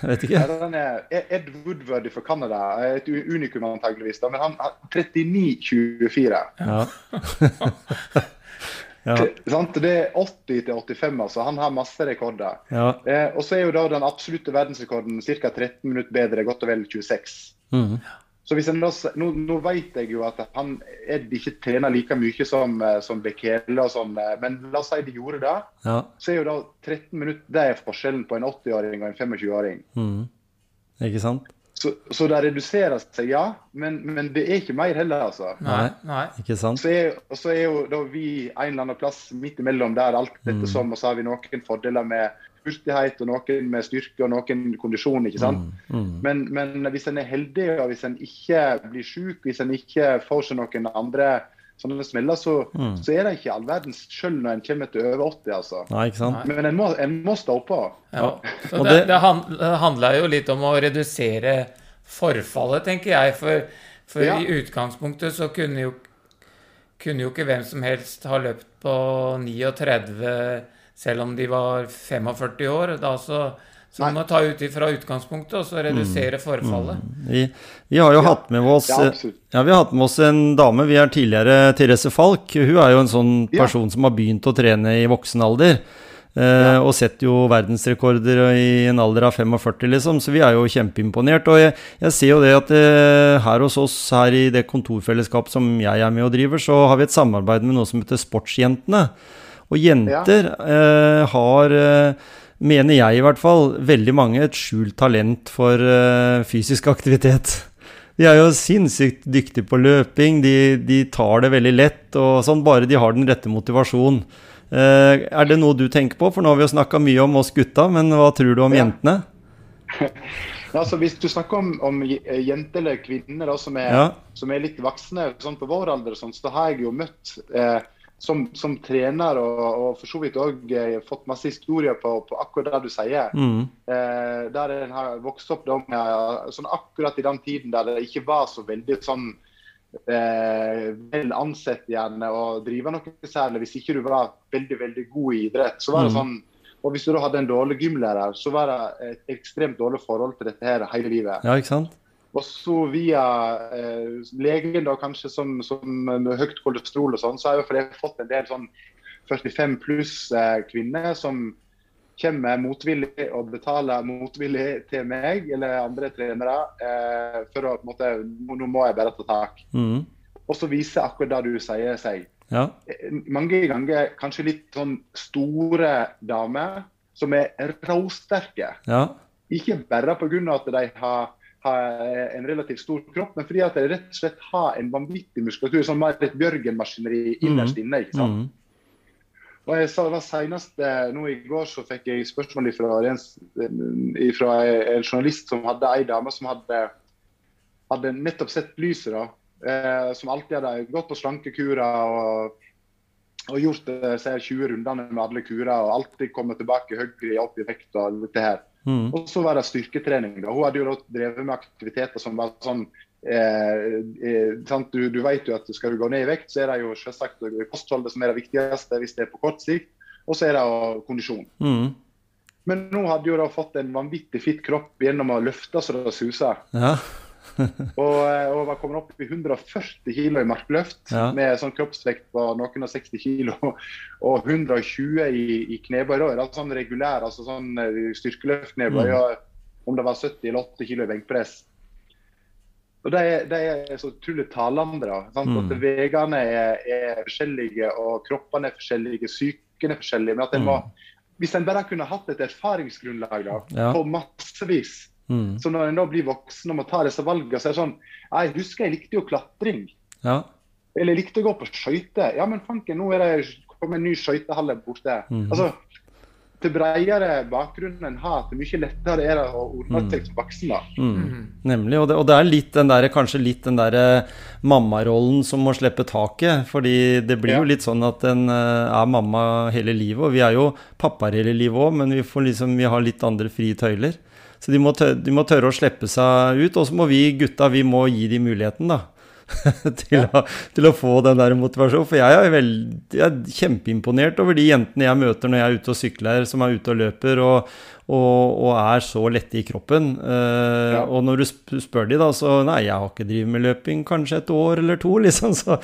jeg vet Ja, ikke. den er Ed Woodward fra Canada, et unikum antageligvis, da, men han har 39,24. Ja. ja. Sant? Det er 80 til 85, altså. Han har masse rekorder. ja. Eh, og så er jo da den absolutte verdensrekorden ca. 13 minutter bedre, godt og vel 26. Mhm. Så hvis en nå, nå vet jeg jo at han Ed ikke trener like mye som, eh, som Bekele og sånn, eh, men la oss si de gjorde det, ja. så er jo da 13 minutter det er forskjellen på en 80-åring og en 25-åring. Mm. Ikke sant? Så, så det reduserer seg, ja, men, men det er ikke mer heller, altså. Nei, nei. Ikke sant? Så er, så er jo da vi en eller annen plass midt imellom der alt dette som, og så har vi noen fordeler med hurtighet, og noen med styrke og noen kondisjon, ikke sant. Mhm. Men, men hvis en er heldig, og hvis en ikke blir syk, hvis en ikke får seg noen andre sånne smeller, så, Mm. så er det ikke all verdens sjøl når en kommer til over 80, altså. Nei, ikke sant? Men en må, en må stå på. Ja. Så det, det handla jo litt om å redusere forfallet, tenker jeg. For, for Ja. i utgangspunktet så kunne jo, kunne jo ikke hvem som helst ha løpt på 39 selv om de var 45 år. Da så, så man må ta ut fra utgangspunktet og så redusere forfallet. Vi, vi har jo hatt med oss Ja. Ja, vi har hatt med oss en dame. Vi er tidligere Therese Falk. Hun er jo en sånn Ja. person som har begynt å trene i voksen alder. Eh, Og setter jo verdensrekorder i en alder av 45, liksom. Så vi er jo kjempeimponert. Og jeg, jeg ser jo det at eh, her hos oss, her i det kontorfellesskapet som jeg er med og driver, så har vi et samarbeid med noe som heter Sportsjentene. Og jenter ja. har eh, mener jeg i hvert fall, veldig mange et skjult talent for eh, fysisk aktivitet. De er jo sinnssykt dyktige på løping, de, de tar det veldig lett, og sånn, bare de har den rette motivasjonen. Uh, er det noe du tenker på? For nå har vi jo snakka mye om oss gutta, men hva tror du om Ja. jentene? Altså, hvis du snakker om, om jenter eller kvinner da, som, er, Ja. som er litt voksne sånn på vår alder, sånn, så har jeg jo møtt eh, som, som trener og, og for så vidt òg eh, fått masse historier på, på akkurat det du sier. Mm. Eh, der en har vokst opp da med sånn akkurat i den tiden der det ikke var så veldig sånn eh, vel ansett gjerne å drive noe særlig hvis ikke du var veldig veldig god i idrett. så var det Mm. sånn, Og hvis du da hadde en dårlig gymlærer, så var det et ekstremt dårlig forhold til dette her hele livet. Ja, ikke sant? Og så via eh, legen, da kanskje som, som med høyt kolesterol og sånn, så har jeg fått en del sånn 45 pluss eh, kvinner som kommer motvillig og betaler motvillig til meg eller andre trenere eh, for å på en måte Nå må jeg bare ta tak. Mm. Og så viser akkurat det du sier seg. Ja. Eh, Mange ganger kanskje litt sånn store damer som er råsterke. Ja. Ikke bare pga. at de har, har en relativt stor kropp, men fordi at jeg rett og slett har en vanvittig muskulatur. Sånn mer et Bjørgen-maskineri innerst inne. ikke sant? Mm. Og jeg sa det var senest eh, nå i går så fikk jeg spørsmål fra en, fra en journalist som hadde ei dame som hadde, hadde nettopp sett lyset. da, eh, Som alltid hadde gått på slankekura og, og gjort eh, seg 20 rundene med alle kurer og alltid kommet tilbake høyere opp i vekt. og dette her. Mm. Og så var det styrketrening. da. Hun hadde jo drevet med aktiviteter som var sånn eh, eh, sant? Du, du vet jo at skal du gå ned i vekt, så er det jo selvsagt kostholdet som er det viktigste hvis det er på kort sikt. Og så er det jo kondisjon. Mm. Men nå hadde jo da fått en vanvittig fitt kropp gjennom å løfte så det suser. Ja. Og, eh, og var kommet opp i 140 kg i markløft Ja. med sånn kroppsvekt på noen og 60 kg. Og 120 i, i knebøy. Er sånn regulær, altså sånn eh, styrkeløftknebøy. Mm. Om det var 70 eller 80 kg i benkpress. Og Det er, det er så utrolig talende. sant? Mm. At Veiene er, er forskjellige, og kroppene er forskjellige, psyken er forskjellig. Men at en må, hvis en bare kunne hatt et erfaringsgrunnlag da, Mm. Ja. på massevis Mm. så når en da blir voksen og må ta disse valgene, så er det sånn Jeg husker jeg likte jo klatring. Ja. Eller jeg likte å gå på skøyter. Ja, men fanken, nå er det kommet en ny skøytehall borte. Mm. Altså, til bredere bakgrunn en har, til mye lettere er det å ordne seg som voksen. da. Mm. Nemlig. Og det, og det er litt den der, kanskje litt den derre mammarollen som må slippe taket. Fordi det blir jo litt sånn at en eh, er mamma hele livet. Og vi er jo pappaer hele livet òg, men vi, får liksom, vi har litt andre frie tøyler. Så de må, tørre, de må tørre å slippe seg ut. Og så må vi gutta vi må gi dem muligheten, da. til, å, til å få den der motivasjonen. For jeg er, veldig, jeg er kjempeimponert over de jentene jeg møter når jeg er ute og sykler, som er ute og løper og, og, og er så lette i kroppen. Eh, Ja. Og når du spør de da, så Nei, jeg har ikke drevet med løping kanskje et år eller to, liksom. Så,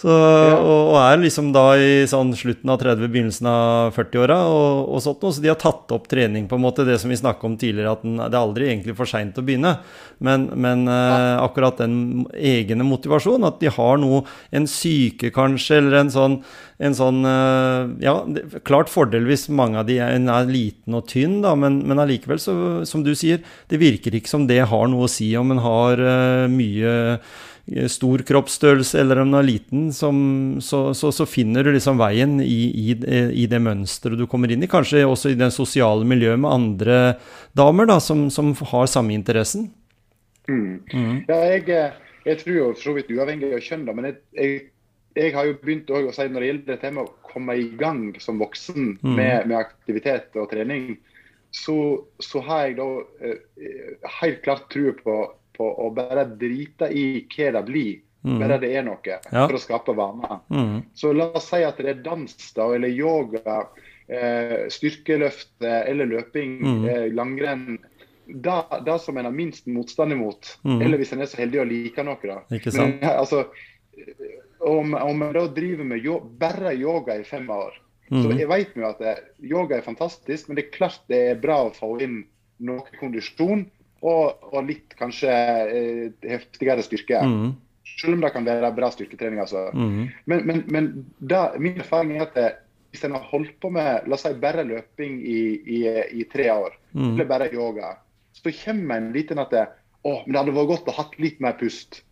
så, og, og er liksom da i sånn slutten av 30, begynnelsen av 40-åra og, og sånt noe. Så de har tatt opp trening, på en måte, det som vi snakka om tidligere, at den, det er aldri egentlig for seint å begynne. Men, men eh, akkurat den egne motivasjonen, at de har noe, en syke kanskje, eller en sånn, en sånn eh, Ja, klart fordel hvis mange av de er, er liten og tynn, da, men, men allikevel, så, som du sier, det virker ikke som det har noe å si om en har uh, mye eh, stor kroppsstørrelse eller om den er liten, som, så, så, så finner du liksom veien i, i, i det mønsteret du kommer inn i. Kanskje også i det sosiale miljøet med andre damer da, som, som har samme interessen. Mm. Ja, jeg, eh, jeg tror jo for så vidt uavhengig av kjønn, da, men jeg, jeg, jeg har jo begynt å si når det gjelder dette med å komme i gang som voksen Mm. med, med aktivitet og trening, så, så har jeg da eh, helt klart tro på, på å bare drite i hva det blir. Mm. Bare det er noe, Ja. for å skape vaner. Mm. Så la oss si at det er dans da, eller yoga, eh, styrkeløft eh, eller løping, Mm. eh, langrenn. Da som en har minst motstand imot, Mm. eller hvis en er så heldig å like noe. da. Ikke sant? Men, altså, om, om en da driver med yo bare yoga i fem år, så Mm. jeg vet jo at yoga er fantastisk, men det er klart det er bra å få inn noe kondisjon og, og litt kanskje eh, heftigere styrke. Mm. Selv om det kan være bra styrketrening. altså. Mm. Men, men, men da, min erfaring er at hvis en har holdt på med la oss si, bare løping i, i, i tre år, Mm. eller bare yoga, så kommer en dit til at det, å, men det hadde vært godt å ha litt mer pust.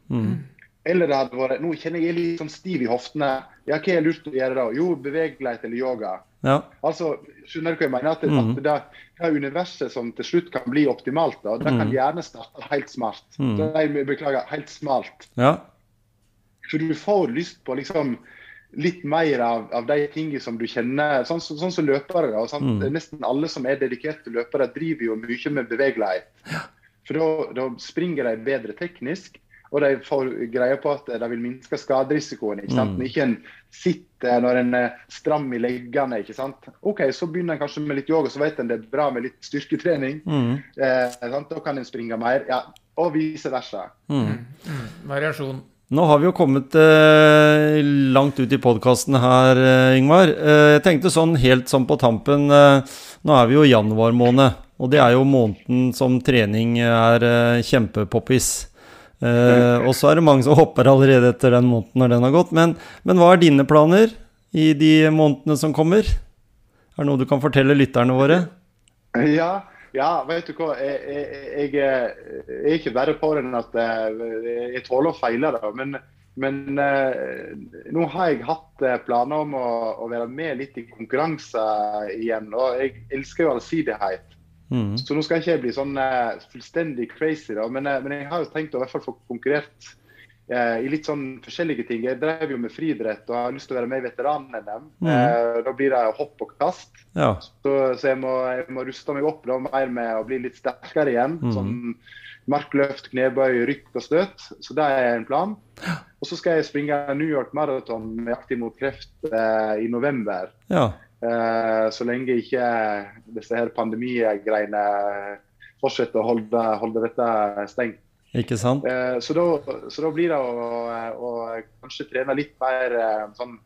Mm. Eller det hadde vært Nå kjenner jeg litt sånn stiv i hoftene. Ja, hva er lurt å gjøre da? Jo, bevegelighet eller yoga. Ja. Altså, skjønner du hva jeg mener? At, Mhm. at det, det er universet som til slutt kan bli optimalt, da, det kan Mhm. gjerne starte helt smart. Mhm. Nei, beklager, helt smalt. ja. For du får lyst på liksom litt mer av, av de tingene som du kjenner. Sånn, sånn, sånn som løpere. Da, sånn, Mm. Nesten alle som er dedikerte løpere, driver jo mye med bevegelighet. For da, da springer de bedre teknisk, og de får greie på at de vil minske skaderisikoen. ikke sant? Mm. Når ikke en sitter når en er stram i leggene. ikke sant? OK, så begynner en kanskje med litt yoga, så vet en det er bra med litt styrketrening. Mm. Eh, sant? Da kan en springe mer. ja, Og vice versa. Mm. Variasjon. Nå har vi jo kommet eh, langt ut i podkasten her, eh, Ingvar. Eh, jeg tenkte sånn helt sånn på tampen eh, Nå er vi jo i januar måned, og det er jo måneden som trening er eh, kjempepoppis. Eh, og så er det mange som hopper allerede etter den måneden når den har gått. Men, men hva er dine planer i de månedene som kommer? Er det noe du kan fortelle lytterne våre? Ja, ja, vet du hva. Jeg, jeg, jeg, jeg er ikke verre på det enn at eh, jeg tåler å feile. Da. Men, men eh, nå har jeg hatt eh, planer om å, å være med litt i konkurranser igjen. Og jeg elsker jo allsidighet. Mm. Så nå skal ikke jeg bli sånn uh, fullstendig crazy, da. Men, uh, men jeg har jo tenkt å i hvert fall få konkurrert uh, i litt sånn forskjellige ting. Jeg drev jo med friidrett og har lyst til å være med i veteran-NM. Mm. Da blir det hopp og kast. Ja. Så, så jeg, må, jeg må ruste meg opp da, mer med å bli litt sterkere igjen. Mm. Sånn markløft, knebøy, rykk og støt. Så det er en plan. Og så skal jeg springe New York Marathon med Aktiv mot kreft i november. ja. Eh, så lenge ikke disse her pandemigreiene fortsetter å holde, holde dette stengt. Ikke sant? Eh, så, da, så da blir det å, å kanskje trene litt mer eh, sånn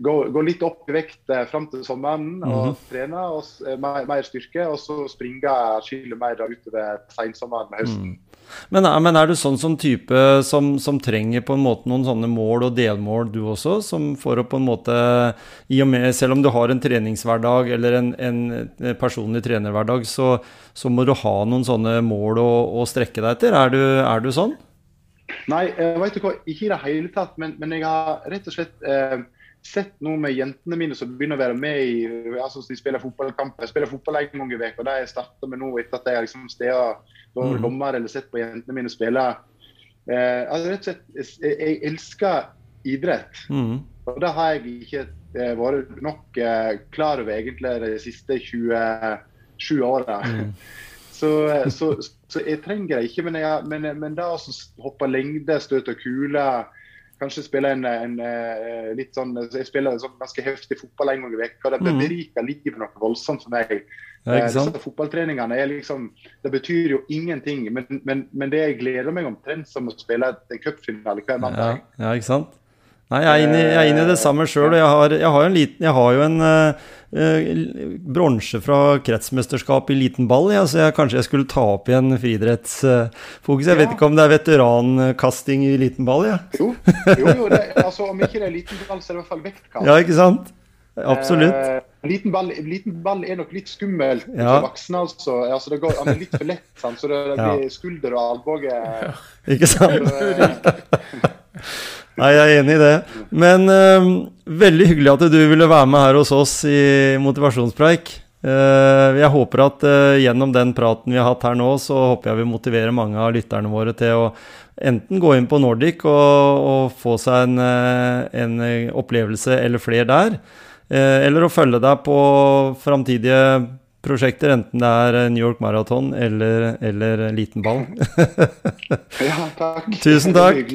Gå, gå litt opp i vekt eh, fram til sommeren og Mhm. trene og, eh, mer, mer styrke. Og så springe skille mer utover sensommeren og høsten. Men er, men er du sånn som type som, som trenger på en måte noen sånne mål og delmål du også, som for å på en måte i og med, Selv om du har en treningshverdag eller en, en personlig trenerhverdag, så, så må du ha noen sånne mål å, å strekke deg etter. Er du, er du sånn? Nei, jeg vet du hva, ikke i det hele tatt. Men, men jeg har rett og slett eh, sett noe med jentene mine som begynner å være med i altså De spiller fotballkamper. Jeg spiller fotball en gang i uka. Det har jeg starta med nå etter at jeg liksom stedet vært Mhm. dommer eller sett på jentene mine spille. Eh, altså rett og slett, jeg, jeg elsker idrett. Mm. Og det har jeg ikke eh, vært nok eh, klar over egentlig de siste 27 åra. Mm. Så, eh, så, så jeg trenger det ikke. Men, jeg, men, men det å hoppe lengde, støte kule, kanskje spille en, en, eh, litt sånn Jeg spiller en sånn ganske heftig fotball en gang i veka. Det Mm. beriker livet noe voldsomt for meg. Ja, Eh? Disse fotballtreningene er liksom Det betyr jo ingenting. Men, men, men det jeg gleder meg omtrent som å spille en cupfinale hver Ja, ja, ikke sant? Nei, jeg er inne, i det samme sjøl. Jeg, har- jeg har en liten Jeg har jo en eh, eh, bronse fra kretsmesterskap i liten ball, ja, så jeg, kanskje jeg skulle ta opp igjen friidrettsfokus. Jeg vet ikke om det er veterankasting i liten ball, ja. Jo, jo, jo det, altså, om ikke det er liten ball, så er det i hvert fall vektkast. Ja, ikke sant? Absolutt. Eh, liten, ball, liten ball er nok litt skummelt Ja. for voksne. Altså. altså det går, han er litt for lett, sant? så det, det Ja. blir skulder og albue. Ikke sant? Så, Nei, jeg er enig i det. Men uh, veldig hyggelig at du ville være med her hos oss i Motivasjonspreik. Uh, jeg håper at uh, gjennom den praten vi har hatt her nå, så håper jeg vi motiverer mange av lytterne våre til å enten gå inn på Nordic og, og få seg en, eh, en opplevelse eller flere der. uh, eller å følge deg på framtidige prosjekter, enten det er New York Marathon eller, eller liten ball. ja, takk. Tusen takk.